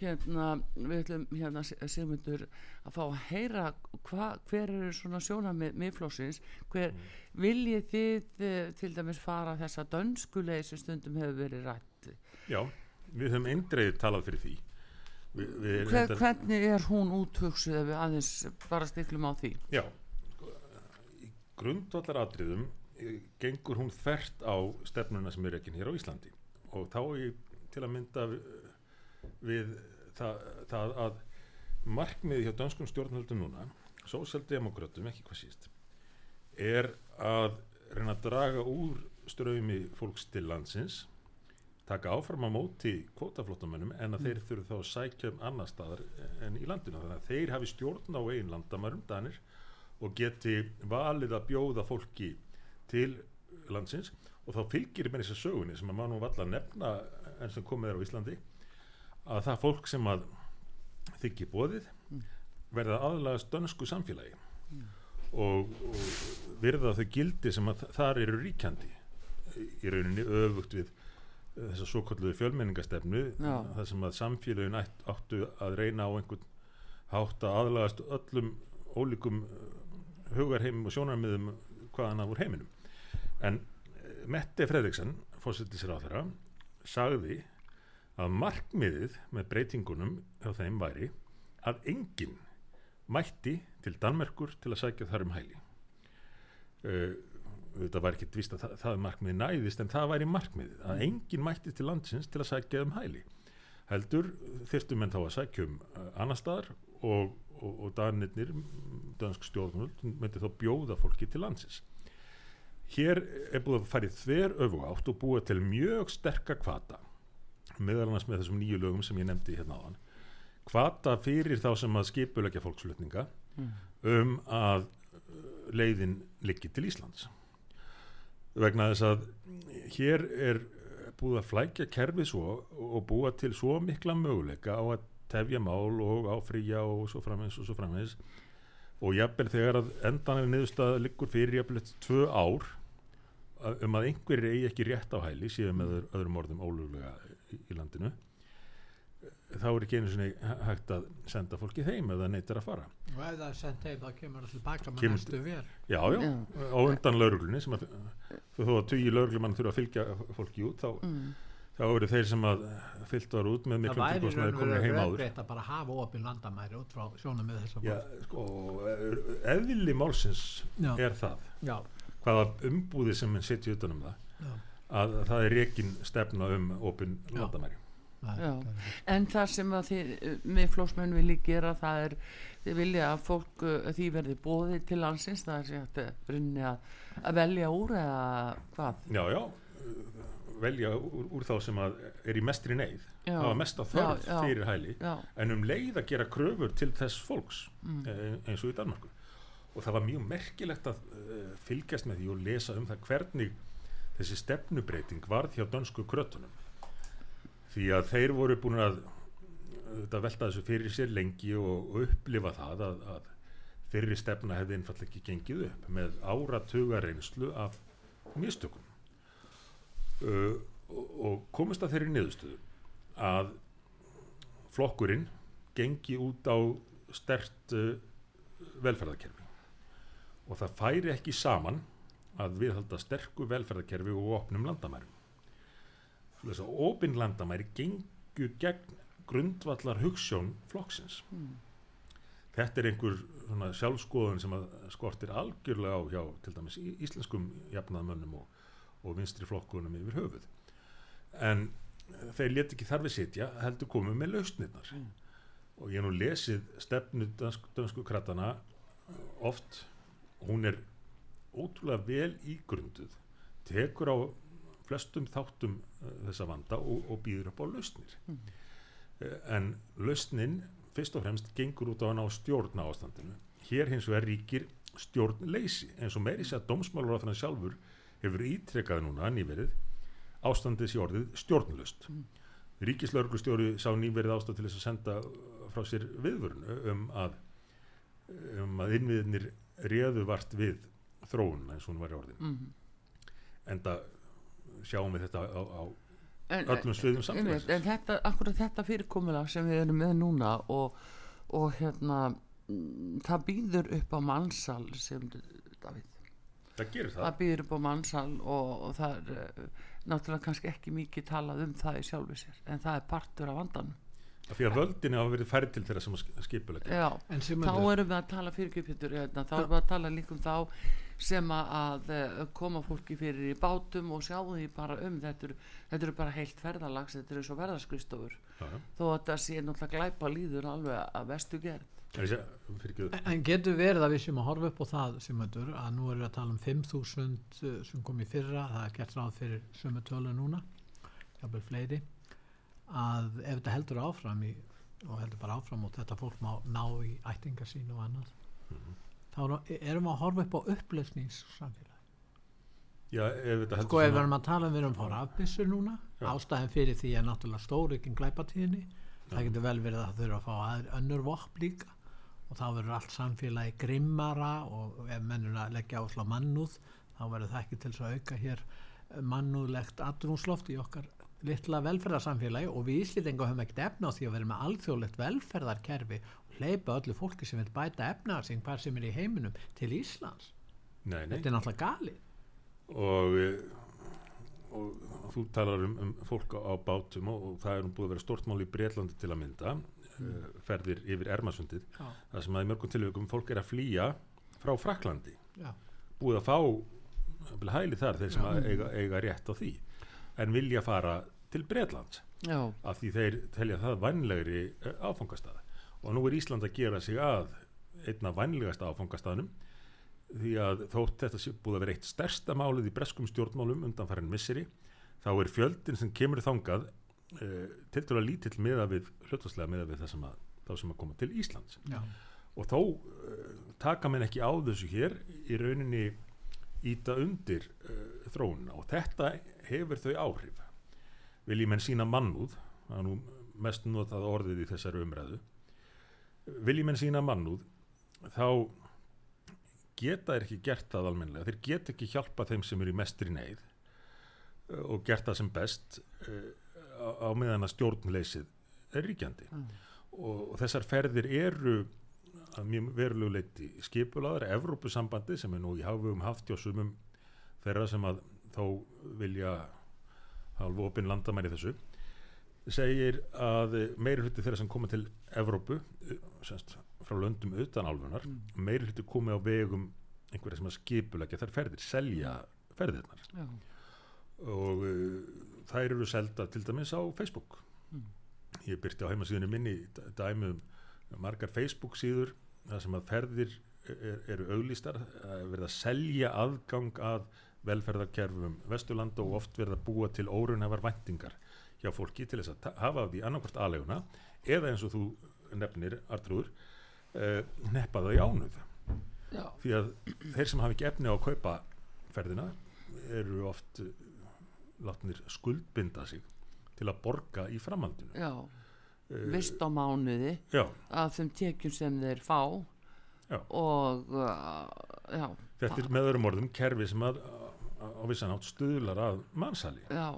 hérna við ætlum hérna Sigmundur að fá að heyra hva, hver eru svona sjóna með miðflóksins hver viljið þið eh, til dæmis fara þessa dönskuleið sem stundum hefur verið rætt Já, við höfum eindreið talað fyrir því. Við, við Hver, reyndar- hvernig er hún úthugsuð ef við aðeins bara stiklum á því? Já, í grundvallar atriðum eh, gengur hún þvert á stefnuna sem er ekki hér á Íslandi. Og þá er ég til að mynda við, það, það að markmiði hjá dönskum stjórnvöldum núna sósjaldemokratum, ekki hvað síst er að reyna að draga úr ströymi fólks til landsins taka áfram á móti kvótaflóttamönnum en að þeir þurfu þá að sækja um annar staðar en í landinu. Þannig að þeir hafi stjórn á einn landamærum danir og geti valið að bjóða fólki til landsins. Og þá fylgir mér þessi sögunni sem að maður nú valla að nefna enn sem komið er á Íslandi að það fólk sem að þykki bóðið verða aðlagast dönsku samfélagi og, og virða þau gildi sem að þar eru ríkjandi. Í rauninni öfugt við þessa svo kalluðu fjölmenningastefnu það sem að samfélagin áttu að reyna á einhvern hátt að aðlagast öllum ólíkum uh, hugarheimum og sjónarmiðum hvaðan af úr heiminum. En eh, Mette Fredriksson fórsetisir á þeirra sagði að markmiðið með breytingunum hjá þeim væri að enginn mætti til Danmerkur til að sækja þar um hæli. Uh, þetta var ekki víst að það, það markmiði næðist en það væri markmiðið að enginn mætti til landsins til að sækja um hæli. Heldur þyrftum menn þá að sækja um uh, annar staðar og, og, og danirnir dansk stjórnvöld myndi þá bjóða fólki til landsins. Hér er búið að fara í þver öfugátt og búa til mjög sterka kvata meðal annars með þessum nýju lögum sem ég nefndi hérna áðan. Kvata fyrir þá sem að skipulegja fólksflutninga um að uh, leiðin liggi til Íslands. Vegna þess að hér er búið að flækja kerfið svo og búa til svo mikla möguleika á að tefja mál og áfrýja og svo framins og svo framins og jafnvel þegar að endanlega niðurstað liggur fyrir jafnvel eftir tvö ár um að einhverjir eigi ekki rétt á hæli síðan með öðru- öðrum orðum ólöglega í, landinu þá er ekki einu sinni hægt að senda fólki heim ef það neytir að fara. Og ef það er sendt heim þá kemur það tilbaka með næstu ver já, já, á undan lauruglunni sem að þó að tugi lauruglumann þurfa að fylgja fólki út þá, Mm. þá eru þeir sem að fyllt var út með það miklum væri tilkostnaði komið heim áður. raunverið að bara hafa opin landamæri út frá sjónum með þessa Já, sko, eðli málsins Já. er það. Já, hvaða umbúði sem mann setja utan um það. Já, að það er rekin stefna um opin Já. landamæri það En það sem að þið með flósmenn vilji gera það er þið vilja að fólk uh, því verði bóði til landsins það er sér að brunni að, að velja úr eða hvað já, já, velja úr, úr þá sem að er í mestri neyð Já. hafa mesta þörf Já, já. fyrir hæli Já, en um leið að gera kröfur til þess fólks Mm. eh, eins og í Danmarku og það var mjög merkilegt að uh, fylgjast með því og lesa um það hvernig þessi stefnubreiting varð hjá dönsku krötunum. Því að þeir voru búin að velta þessu fyrir sér lengi og, og upplifa það að, að fyrri stefna hefði einfallega ekki gengið upp með áratuga reynslu af mistökum. Uh, og komist að þeirri niðurstöðu að flokkurinn gengi út á stert uh, velferðarkerfi. Og það færi ekki saman að viðhalda sterku velferðarkerfi og opnum landamærum. Þess að opin landamæri gengu gegn grundvallar hugssjón flokksins þetta er einhver sjálfskoðun sem skortir algjörlega á hjá til dæmis íslenskum jafnaðmönnum og, og vinstri flokkunum yfir höfuð. En eh, þeir leti ekki þarfið sitja heldur komið með lausnirnar. Og ég nú lesið stefnu dönsku krattana oft. Hún er ótrúlega vel ígrunduð tekur á flestum þáttum uh, þessa vanda og, og býður upp á lausnir mm. en lausnin fyrst og fremst gengur út á að ná stjórn á ástandinu hér hins vegar ríkir stjórnleysi eins og meiri sér að dómsmálur á þannig sjálfur hefur ítrekkað núna nýverið ástandið sé orðið stjórnlust mm. Ríkislauglustjóri sá nýverið ástæð til þess að senda frá sér viðvörun um að um að innviðinir réðu vart við þróun eins og hún var í orðin mm. en það sjáum við þetta á, á en, öllum sviðum samfélagsins. en þetta, akkurat þetta fyrirkomulag sem við erum með núna og, og hérna mm, það býður upp á mannsal sem Davíð. Það gerir það, það býður upp á mannsal og, og það er uh, náttúrulega kannski ekki mikið talað um það í sjálfu sér en það er partur af vandanum. Af því að völdinni hafa verið færð til þeirra sem skipulegja Já, En þá erum við að tala fyrirkjöpjutur hérna, þá erum við að tala líka um þá sem að, að eh, koma fólki fyrir í bátum og sjá því bara um. Þetta eru, þetta eru bara heilt ferðalags þetta eru svo verðaskristofur þó að það sé náttúrulega glæpa líður alveg að vestu gerð. En getur verið að við sem að horfa upp á það Sigmundur, að nú erum við að tala um 5.000 uh, sem kom í fyrra það er gert ráð fyrir sömu tölu núna jáfnvel fleiri að ef þetta heldur áfram í, og heldur bara áfram og þetta fólk má ná í ættingar sín og annað þá erum- við að horfa upp á upplösningssamfélag Já, ef þetta heldur Sko ef við erum að tala um við erum að fá rafbissur núna. Já. ástæðin fyrir því er náttúrulega stórikin glæpatíðinni það getur vel verið að það þurfa að fá aðr, önnur vopp líka. Og þá verður allt samfélagi grimmara og ef mennur að leggja áslá mannúð þá verður það ekki til að auka hér mannúðlegt aðrúnsloft í okkar litla velferðarsamfélagi. Og við Íslendinga höfum ekkert efna á því að vera með alþjóðlegt velferðarkerfi hleypa öllu fólki sem vil bæta efnaðarsing hvar sem er í heiminum til Íslands. Nei, nei, þetta er náttúrulega galið. Og, eh, og, og þú talar um, um fólk á, bátum og, og það er nú búið að vera stort mál í Breitlandi til að mynda mm. ferðir yfir Ermasundið. Já. það sem að í mörgum tilvægum fólk er að flýja frá Fraklandi Já. búið að fá hæli þar þeir sem að eiga, eiga rétt á því en vilja fara til Breitlands já, af því þeir telja það vænlegri áfangastað og nú er Ísland að gera sig að einna vænlegasta áfangastaðnum því að þótt þetta sé búið að vera eitt stærsta málið í breskum stjórnmálum undan farin misseri þá er fjöldin sem kemur þangað uh, til dæla lítill meða við hlutastlega meða við það sem að, sem að koma til Íslands. Já. og þó uh, taka menn ekki á þessu hér í rauninni íta undir uh, þróunina. Og þetta hefur þau áhrif. Viljið menn sína mannúð það er nú mest notað orðið í þessari umræðu viljið menn sína mannúð þá geta þeir ekki gert það almennilega. Þeir geta ekki hjálpa þeim sem eru í mestri neyð uh, og gert það sem best uh, á, meðan að stjórnleysið er ríkjandi. Mm. og, þessar ferðir eru að mjög verulegu leiti skipulaðar Evrópusambandi sem er nú í hafugum haft hjá sumum þeirra sem að þó vilja halvu opinn landamæri þessu segir að meiri hluti þeirra sem koma til Evrópu semst, frá löndum utan álfunar meiri hluti komi á vegum einhverja sem að skipulegja þær ferðir selja ferðirnar. Já, og uh, þær eru selda til dæmis á Facebook. Ég byrti á heimasíðunum minni d- dæmi um margar Facebook síður þar sem að ferðir er, eru auglýstar að verða að selja aðgang að velferðarkerfum Vesturlanda og oft verða að búa til órunhafar væntingar hjá fólki til þess að hafa af því annarkvort aðleguna eða eins og þú nefnir Artrúður uh, neppa það í ánuð. Já, því að þeir sem hafa ekki efni á að kaupa ferðina eru oft uh, látnir skuldbinda sig til að borga í framhaldinu. Já. Uh, vist á mánuði já, af þeim tekjum sem þeir fá Já. og já, þetta er með öðrum orðum kerfi sem að á vissan átt stuðlar að mannsali já,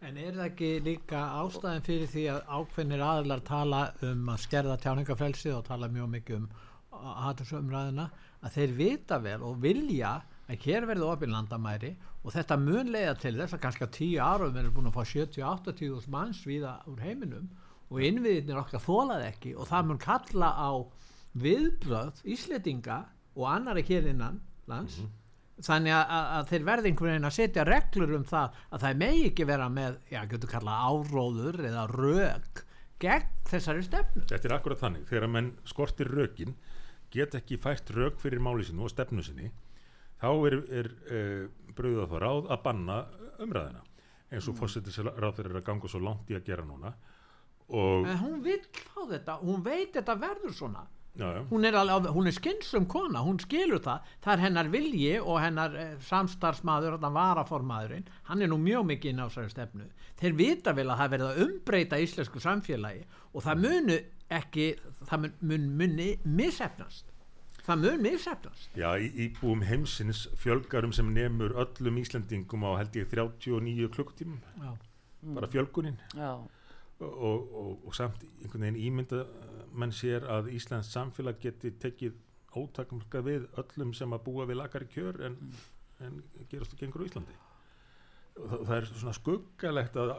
En er það ekki líka ástæðin fyrir því að ákveðnir aðlar tala um að skerða tjáningafrelsi og tala mjög mikið um hattusumræðina að þeir vita vel og vilja að hér verði opinn landamæri og þetta mun leiða til þess að kannski á tíu árum erum búin að fá 70-80 þúsund manns viða úr heiminum og innviðinir okkar þólaði ekki og það mun kalla á viðbröð Ísletinga og annari hér innan lands þannig að, að, að þeir verði einhvern veginn að setja reglur um það að það megi ekki vera með, já, getur kallað áróður eða rök gegn þessari stefnu. þetta er akkurat þannig, þegar að menn skortir rökin get ekki fært rök fyrir máli sinu og stefnu sinni þá er, er uh, bröðuð á það ráð að banna umræðina eins og mm. ráð þeir eru að ganga svo langt í að gera núna og En hún vill fá þetta, hún veit þetta verður svona. Já, já, Hún er, er skynsum kona, hún skilur það, það er hennar vilji og hennar eh, samstarfsmaður, þetta varaformaðurinn, hann er nú mjög mikið inn á þessari stefnu. Þeir vita vel að það verða að umbreyta íslensku samfélagi og það munu ekki, það mun, mun muni missefnast. Það mun missefnast. já í, íbúum heimsins fjölgarum sem nemur öllum Íslendingum á held ég 39 klukkutímum Já. bara fjölgunin já, og, og, og samt einhvern veginn ímynda menn sér að Íslands samfélag geti tekið ótakmarka við öllum sem að búa við lakari kjör en, en gerast og gengur á Íslandi og það, það er svona skuggalegt að,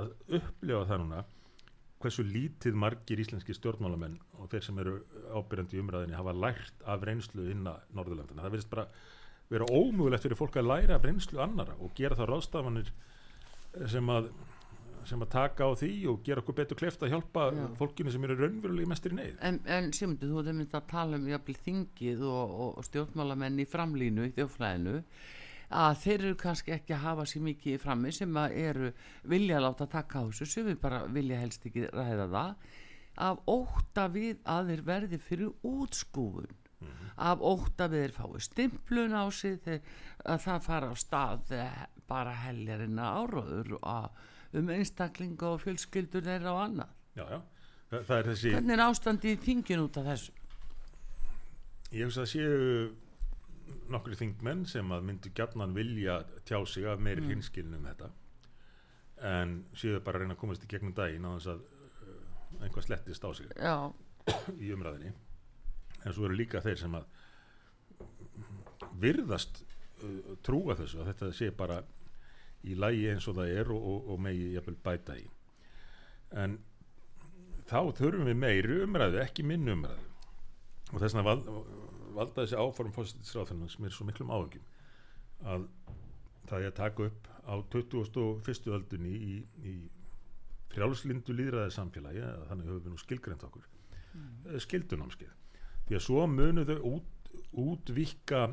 að upplifa það núna hversu lítið margir íslenski stjórnmálamenn og þeir sem eru ábyrjandi í umræðinni hafa lært af reynslu innan Norðurlandina. Það verðist bara vera ómögulegt fyrir fólk að læra af reynslu annara og gera það ráðstafanir sem að sem að taka á því og gera okkur betur kleft að hjálpa Já. fólkinu sem eru raunverulega mestir í neyð. en, en Sigmundur, þú hefði myndið að tala um jafnvel þingið og, og, og stjórnmálamenn í framlínu í þjóflæðinu að þeir eru kannski ekki að hafa sér mikið í frammi sem að eru vilja láta taka á þessu sem við bara vilja helst ekki ræða það af óta við að þeir verði fyrir útskúfun af óta við þeir fái stimplun á sig þeir, að það fara á stað eh, bara heljarina áróður að, um einstaklinga og fjölskyldur þeirra og annað. Já, já. Það, það er þessi, hvernig er ástandi í þingin út af þessu? Ég hugsa að séu nokkru þingmenn sem að myndu gjarnan vilja tjá sig af meiri mm. hinskilin um þetta. En séu bara að reyna að komast í gegnum daginn á þess að uh, einhvað slettist á sig já, í umræðinni en svo eru líka þeir sem að virðast uh, trúa þessu að þetta sé bara í lægi eins og það er og, og, og megi jafnvel bæta í en þá þurfum við meiri umræðu ekki minn umræðu og þess vegna val, valda þessi áform fósittisráðan sem er svo miklum áhengjum að það er að taka upp á 21. öldunni í, í frjálslindu líðræði samfélagi þannig höfum við nú skilgreint okkur mm. skildunámskeið því að svo munu þau út, útvíkka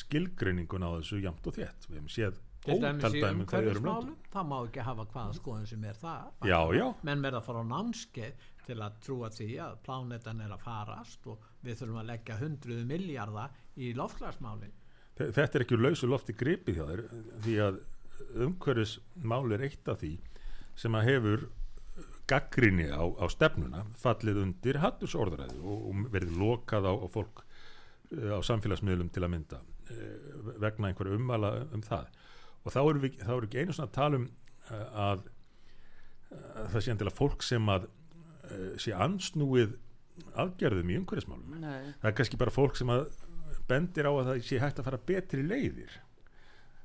skilgreiningun á þessu jamt og þétt við hefum séð til dæmis í löndum umhverfismálum það má ekki hafa hvaða skoðun sem er það Já, já. menn verða að fara á námskeið til að trúa því að plánetan er að farast og við þurfum að leggja hundruðu miljardar í loftlagsmálin Þe- þetta er ekki lausu lofti gripið hjá þér því að umhverfismál er eitt af því sem að hefur gaggrinni á, á stefnuna fallið undir hattusorðræðu og, og verið lokað á, á fólk eh, á samfélagsmiðlum til að mynda eh, vegna einhverju ummala um það og þá eru, við, þá eru ekki einu svona að tala um eh, að, að það sé endilega fólk sem að eh, sé ansnúið aðgerðum í umhverfismálum. Nei, það er kannski bara fólk sem að bendir á að það sé hægt að fara betri leiðir.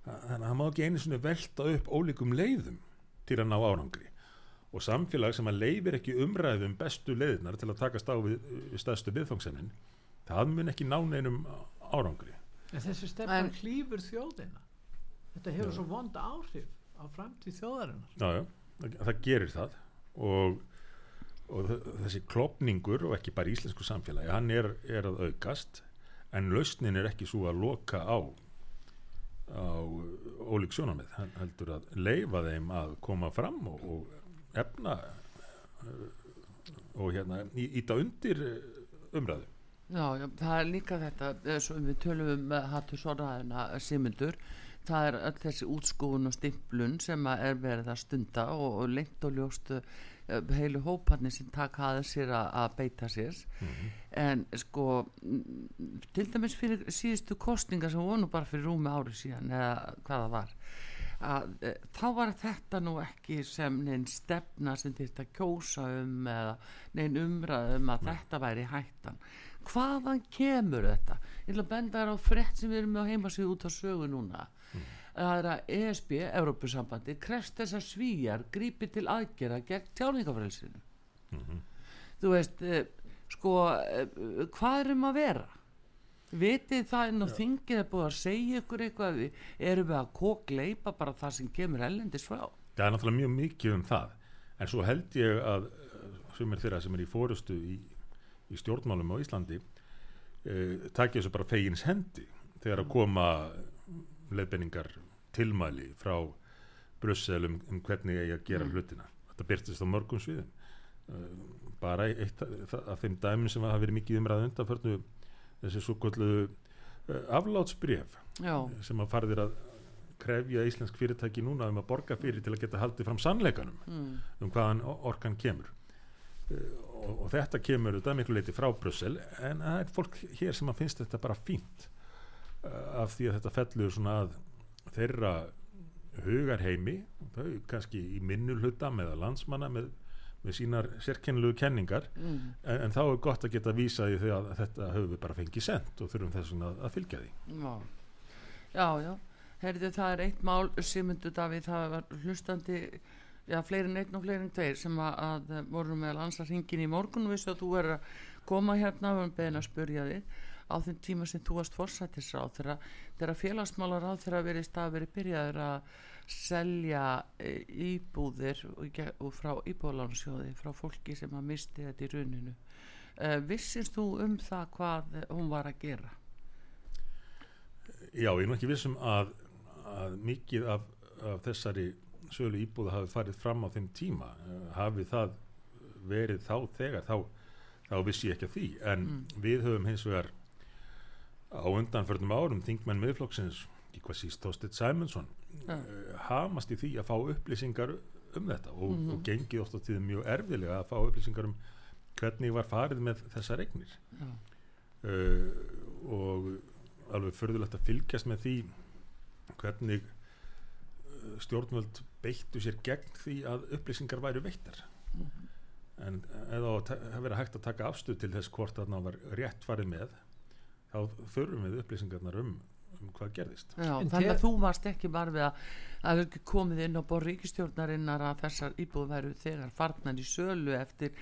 Þannig að það má ekki einu svona velta upp ólíkum leiðum til að ná árangri. Og samfélag sem að leifir ekki umræðum bestu leiðinar til að takast á við við stærstu viðfangsemin það mun ekki ná neinum árangri. En þessi stefnan En- hlýfur þjóðina þetta hefur Já. svo vonda áhrif á framtíð þjóðarinnar. Já, já, það, það gerir það. Og, og þessi klopningur og ekki bara íslensku samfélagi hann er, er að aukast en lausnin er ekki svo að loka á á ólík sjónamið hann heldur að leifa þeim að koma fram og, og efna og hérna í- íta undir uh, umræðu. Já, já, það er líka þetta eins og við tölum um með hattu sorðaðina Simundur það er öll þessi útskúfun og stimplun sem er verið að stunda og, og lengt og ljóst uh, heilu hóparnir sem taka að sér að, að beita sér. En sko mm, til dæmis fyrir síðustu kostninga sem voru nú bara fyrir rúmi ári síðan eða hvað það var að e, þá var þetta nú ekki sem neinn stefna sem þýrt að kjósa um eða neinn umræð um að þetta væri hættan. Hvaðan kemur þetta? Ég ætla að benda þér á frétt sem við erum með á heimasíðu út á sögu núna það er að ESB, Evrópusambandi krefst þess að svíjar grípi til aðgerða gegn tjáningafrælsinu þú veist eh, sko, eh, hvað er um að vera? Vitið það inn á þingið er búið að segja ykkur eitthvað? Erum við að kókleipa bara það sem kemur ellendis frá? Það er náttúrulega mjög mikið um það. En svo held ég að uh, sumir þeirra sem er í fórustu í, í stjórnmálum á Íslandi uh, takja þessu bara fegins hendi þegar að koma leiðbenningar tilmæli frá Brussel um, um hvernig eigi að gera hlutina. Þetta byrtist á mörgum sviðum. Uh, bara eitt af þeim dæmin sem hafa verið mikið umræð undanförnu þessi svo kvöldu uh, aflátsbref já, sem að farðir að krefja íslensk fyrirtæki núna um að borga fyrir til að geta haldið fram sannleikanum mm, um hvaðan orkan kemur. Uh, og, og þetta kemur þetta miklu leiti frá Brussel en það er fólk hér sem að finnst þetta bara fínt af því að þetta fellur svona að þeirra hugarheimi þau kannski í minnu hluta með landsmanna með, með sínar sérkennilegu kenningar mm, en, en þá er gott að geta vísa í því að þetta höfum við bara fengið sent og þurfum þess vegna að, að fylgja því. Já. Já, já, heyrðu það er eitt mál Simundu Davíð, það var hlustandi já, fleiri en einn og fleiri en tveir sem að, að voru með landsla hringin í morgun og vissu að þú er að koma hérna og beðin að spurja þig á þeim tíma sem þú varst forsættisráð þegar, þegar félagsmálar á þeirra verið stað verið byrjaður að selja e, íbúðir frá íbúðalánsjóði frá fólki sem að misti þetta í runinu. Uh, vissist þú um það hvað hún var að gera? Já, ég er nú ekki vissum að, að mikið af, af þessari sölu íbúða hafi farið fram á þeim tíma. Eh, hafi það verið þá þegar þá, þá vissi ég ekki að því. En við höfum hins vegar á undanförnum árum þingmenn miðflokksins, ekki hvað síst Tóstitt Sæmundsson, Ja. uh, hamast í því að fá upplýsingar um þetta og, Mhm. og gengið oft á tíðum mjög erfilega að fá upplýsingar um hvernig var farið með þessar eignir Já. uh, og alveg förðulegt að fylgjast með því hvernig uh, stjórnvöld beittu sér gegn því að upplýsingar væru veittar Mhm. en eða á að ta- að vera hægt að taka afstuð til þess hvort þarna var rétt farið með þá þurfum við upplýsingarnar um, um hvað gerðist. Já, En þannig að þú varst ekki bara við að að þau ekki komið inn á borð ríkistjórnarinnar að þessar íbúð væru þegar farnar í sölu eftir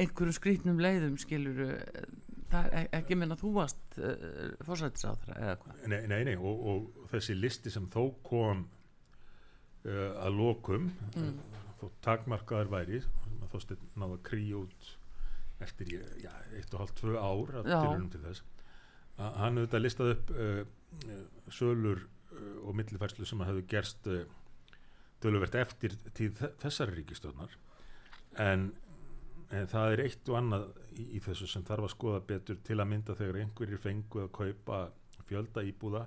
einhverjum skrítnum leiðum skilur það er ekki minna þú varst uh, fórsættisáþra eða hvað? Nei, nei, nei og, og þessi listi sem þó kom uh, að lokum Mm. þó takmarkaðar væri þó náða að kríja út eftir já, eitt og hálft tvö ár að tilhörnum til þess hann auðvitað listað upp uh, sölur uh, og millifærslu sem hafðu gerst uh, töluvert eftir tíð þe- þessari ríkistjóðnar en, en það er eitt og annað í, í þessu sem þarf að skoða betur til að mynda þegar einhverjir fengu að kaupa fjölda íbúða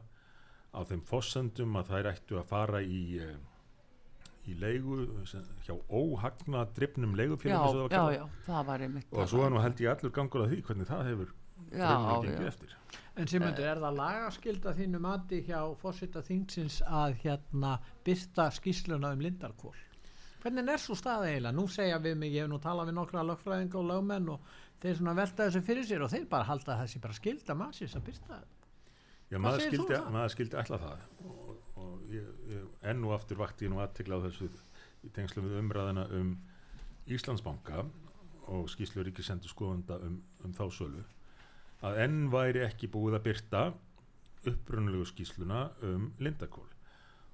á þeim fossendum að þær ættu að fara í í leigu sem, hjá óhagna drifnum já, leigufélagum já, já, það var einmitt og svo er nú held ég allur gangur að því hvernig það hefur já, já, eftir En Simundur, er það lagaskylda þínu mati hjá fórseta þingsins að hérna byrta skýsluna um Lindarkól? Hvernig er svo staða eiginlega? Nú segja við mig, ég hef nú talað við nokkra lögfræðinga og lögmenn og þeir svona velta þessu fyrir sér og þeir bara halda þessi bara skylda mannsins að byrta þetta. Já, maður skildi, um maður skildi alltaf það og, og ég, ég, enn og aftur vakti ég nú aðtikla á þessu í tengslum við umræðina um Íslandsbanka og skýslu ríkisendur skoðunda um, um þá sölu að enn væri ekki búið að byrta upprunalegu skýsluna um Lindakól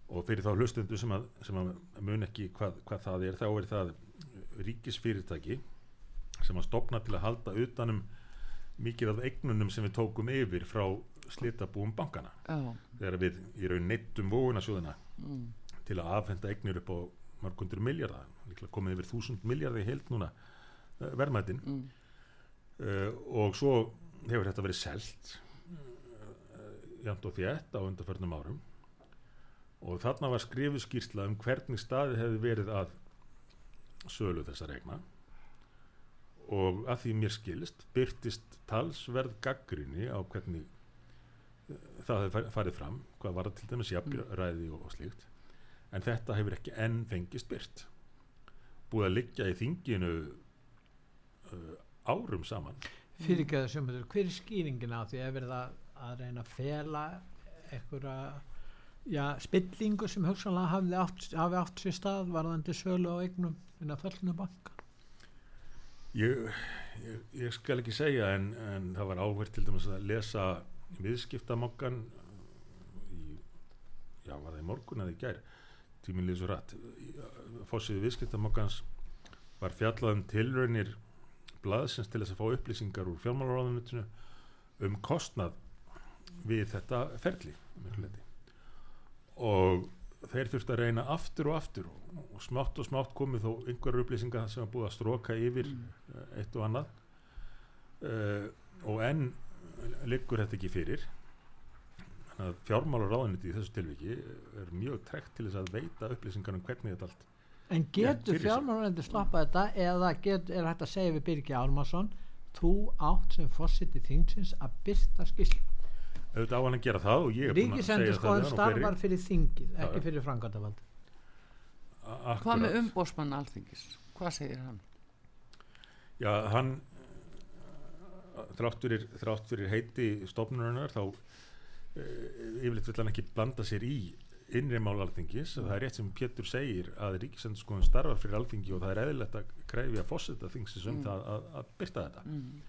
og fyrir þá hlustundu sem að, sem að mun ekki hvað, hvað það er þá er það ríkisfyrirtæki sem að stopna til að halda utanum mikið af eignunum sem við tókum yfir frá slitabúum bankana já, þegar við í raun neittum vóunasjóðina mm, til að afhenda eignir upp á margundur miljardar, komið yfir þúsund miljardar í heild núna uh, verðmætin. Mm, uh, og svo hefur þetta verið selt? Uh, jæmt og þétt á undarförnum árum. Og þarna var skrifu skýrsla um hvernig staði hefði verið að sölu þessar eigna. Og að því mér skilst byrtist talsverð gaggrinni á hvernig uh, það hefði fa- farið fram hvað var til dæmis jafnræði og, og slíkt. En þetta hefur ekki enn fengist byrt búið að liggja í þinginu uh, árum saman Fyrirgeðu Simundur, hver er skýringin á því að verið að, að reyna að fela einhverja já, spillingu sem hugsanlega hafi átt, hafi átt sér stað varðandi sölu á eignum inn að föllinu banka? Ég, ég, ég skal ekki segja en, en það var áhverð til dæmis að lesa viðskiptamokkan í, já var það í morgun eða í gær tíminn svo rætt fórsið viðskiptamokkans var fjallað um tilraunir blaðsins til þess að fá upplýsingar úr fjármálaráðunutinu um kostnað við þetta ferli og þeir þurftu að reyna aftur og aftur og, smátt og smátt komið þó einhverjar upplýsingar sem var búið að stróka yfir eh, eitt og annað. Uh, og enn liggur þetta ekki fyrir. Þannig að fjármálaráðuniti í þessu tilviki er mjög trekt til þess að veita upplýsingar um hvernig þetta allt En getur fjármálarendur stoppað þetta eða get, er hægt að segja við Birgi Ármarsson þú átt sem fórsiti þingsins að byrta skýrslu. auðvitað á hann að gera það og ég er búin að Ríkisendur segja það hann og starfar fyrir þingið, ekki já. fyrir framkvæmdavald. A- hvað með umbósmann alþingis hvað segir hann Já, hann eh, þrátt fyrir, þrátt fyrir heiti stofnunarinnar þá e, yfirleitt vill hann ekki blanda sér í innri mál alþingis það er rétt sem Pétur segir að ríkisendurskoðun starfar fyrir alþingi og það er eðlilegt að krefja fósetta þingsins um Mm. það að, að byrta þetta mm.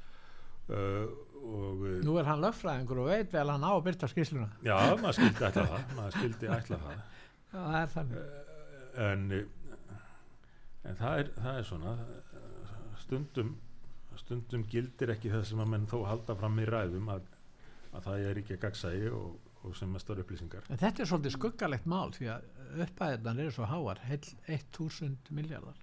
uh, og uh, Nú er hann lögfræðingur og veit vel hann á að byrta skýrsluna. já, maður skildi ætla það maður skildi ætla það [LAUGHS] Já, það er þannig. en uh, en það er, það er svona uh, stundum stundum gildir ekki það sem að menn þó halda fram í ræðum að, að það er ekki að gagsægi og, og sem mestar upplýsingar. En þetta er svolítið skuggalegt mál því að upphæðinan eru svo háar, heil 1000 miljardar.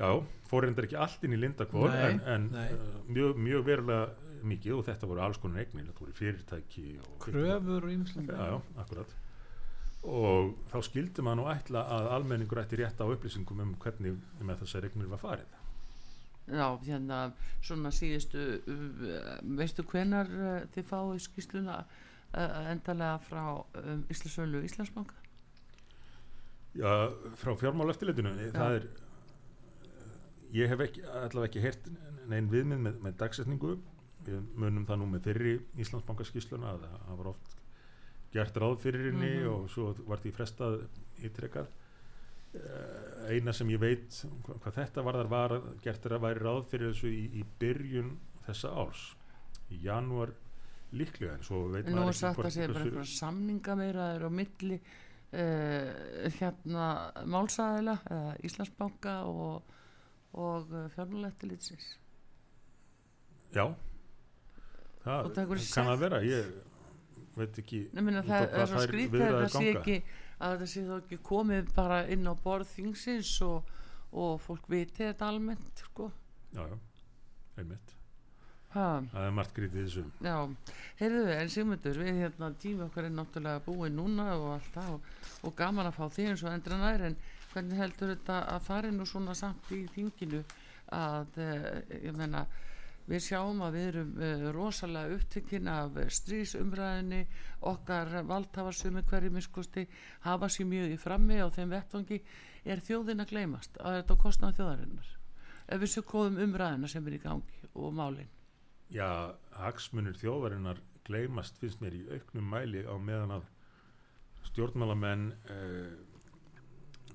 Já, fór reyndar ekki allt inn í Lindakvór Nei, en, en nei. uh, mjög, mjög verulega mikið og þetta voru alls konar eignir, þetta voru fyrirtæki og kröfur og ýmslega Já, já, akkurat. Og þá skildi maður nú ætla að almenningur ætti rétt á upplýsingum um hvernig með þessar eignir var farið. Já, hérna svona síðustu veistu hvenar uh, þið fáið skýsluna uh, endalega frá um, Íslasölu Íslandsbanka? Já, frá fjármáleftileitinu það er ég hef ekki, allavega ekki heyrt neinn viðmið með, með dagsetningu. Við munum það nú með fyrri Íslandsbankaskísluna að það var oft gert ráð fyrir henni Mhm. og svo var því frestað ítrekkað eina sem ég veit hva, hvað þetta var að gert er að væri ráð fyrir þessu í, í byrjun þessa árs. Í janúar líklega en svo veit nú maður sagt hvort- að sé bara eitthvað samninga meira er á milli uh, hérna málsæðila eða Íslandsbanka og, og uh, fjármálættilitsins Já. Og það það kann að vera ég veit ekki Nei, það er svo skrítið að það sé ekki að það sé þó ekki komið bara inn á borð þingsins og, og fólk viti þetta almennt sko. Já, já, einmitt ha, Það er margt grítið þessu. Já, heyrðu en Sigmundur við hérna tíma okkar er náttúrulega búið núna og allt það og, og gaman að fá því eins og endra nær en hvernig heldur þetta að fari nú svona samt í þinginu að uh, ég menna við sjáum að við erum uh, rosalega upptekinn af strísumræðinni okkar valdhafarsumi hverju miskusti hafa sér mjög í frammi á þeim vettvangi. Er þjóðin að gleymast? Að þetta kostnaði þjóðarinnar? Ef við séu góðum umræðina sem er í gangi og málin Já, hagsmunir þjóðarinnar gleymast finnst mér í auknum mæli á meðan að stjórnmálamenn eh,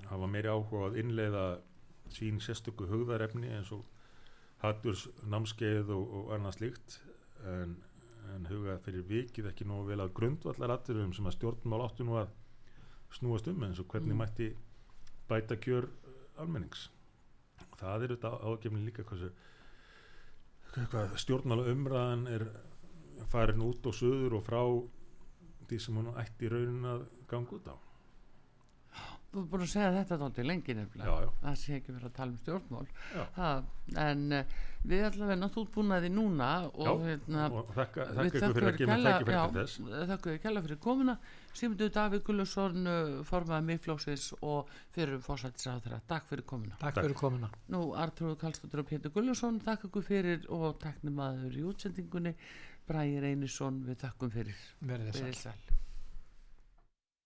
hafa meiri áhuga að innleiða sín sérstöku hugðarefni eins og hatturs námskeið og, og annað slíkt en, en huga fyrir vikið ekki nógu vel að grundvallar atturum sem að stjórnmál áttu nú að snúast um eins og hvernig Mm. mætti bæta kjör almennings það er þetta ágefni líka hversu hvað stjórnmála umræðan er farin út og söður og frá því sem hún ætti í raunin að ganga út á Þú er búin að segja þetta þátti lengi nefnilega. Já, já. það sé ekki verið að tala um stjórnmál. Ha, en uh, við allavega náttúrulega búin að því núna og Já, hérna og þakka, ykkur fyrir að gefa tækifæri já, til þess. þakka ykkur kella fyrir komuna. Sigmundur Davíð Gullusson formaði miðflóksins og fyrir um fórsættisráðra takk fyrir komuna. Takk, Takk. fyrir komuna. Nú Artrúður Kallstóttur og Pétur Gullusson takk ykkur fyrir og takknum aður í útsendingunni Bræði Reynisson við takkum fyrir. Fyrir sæl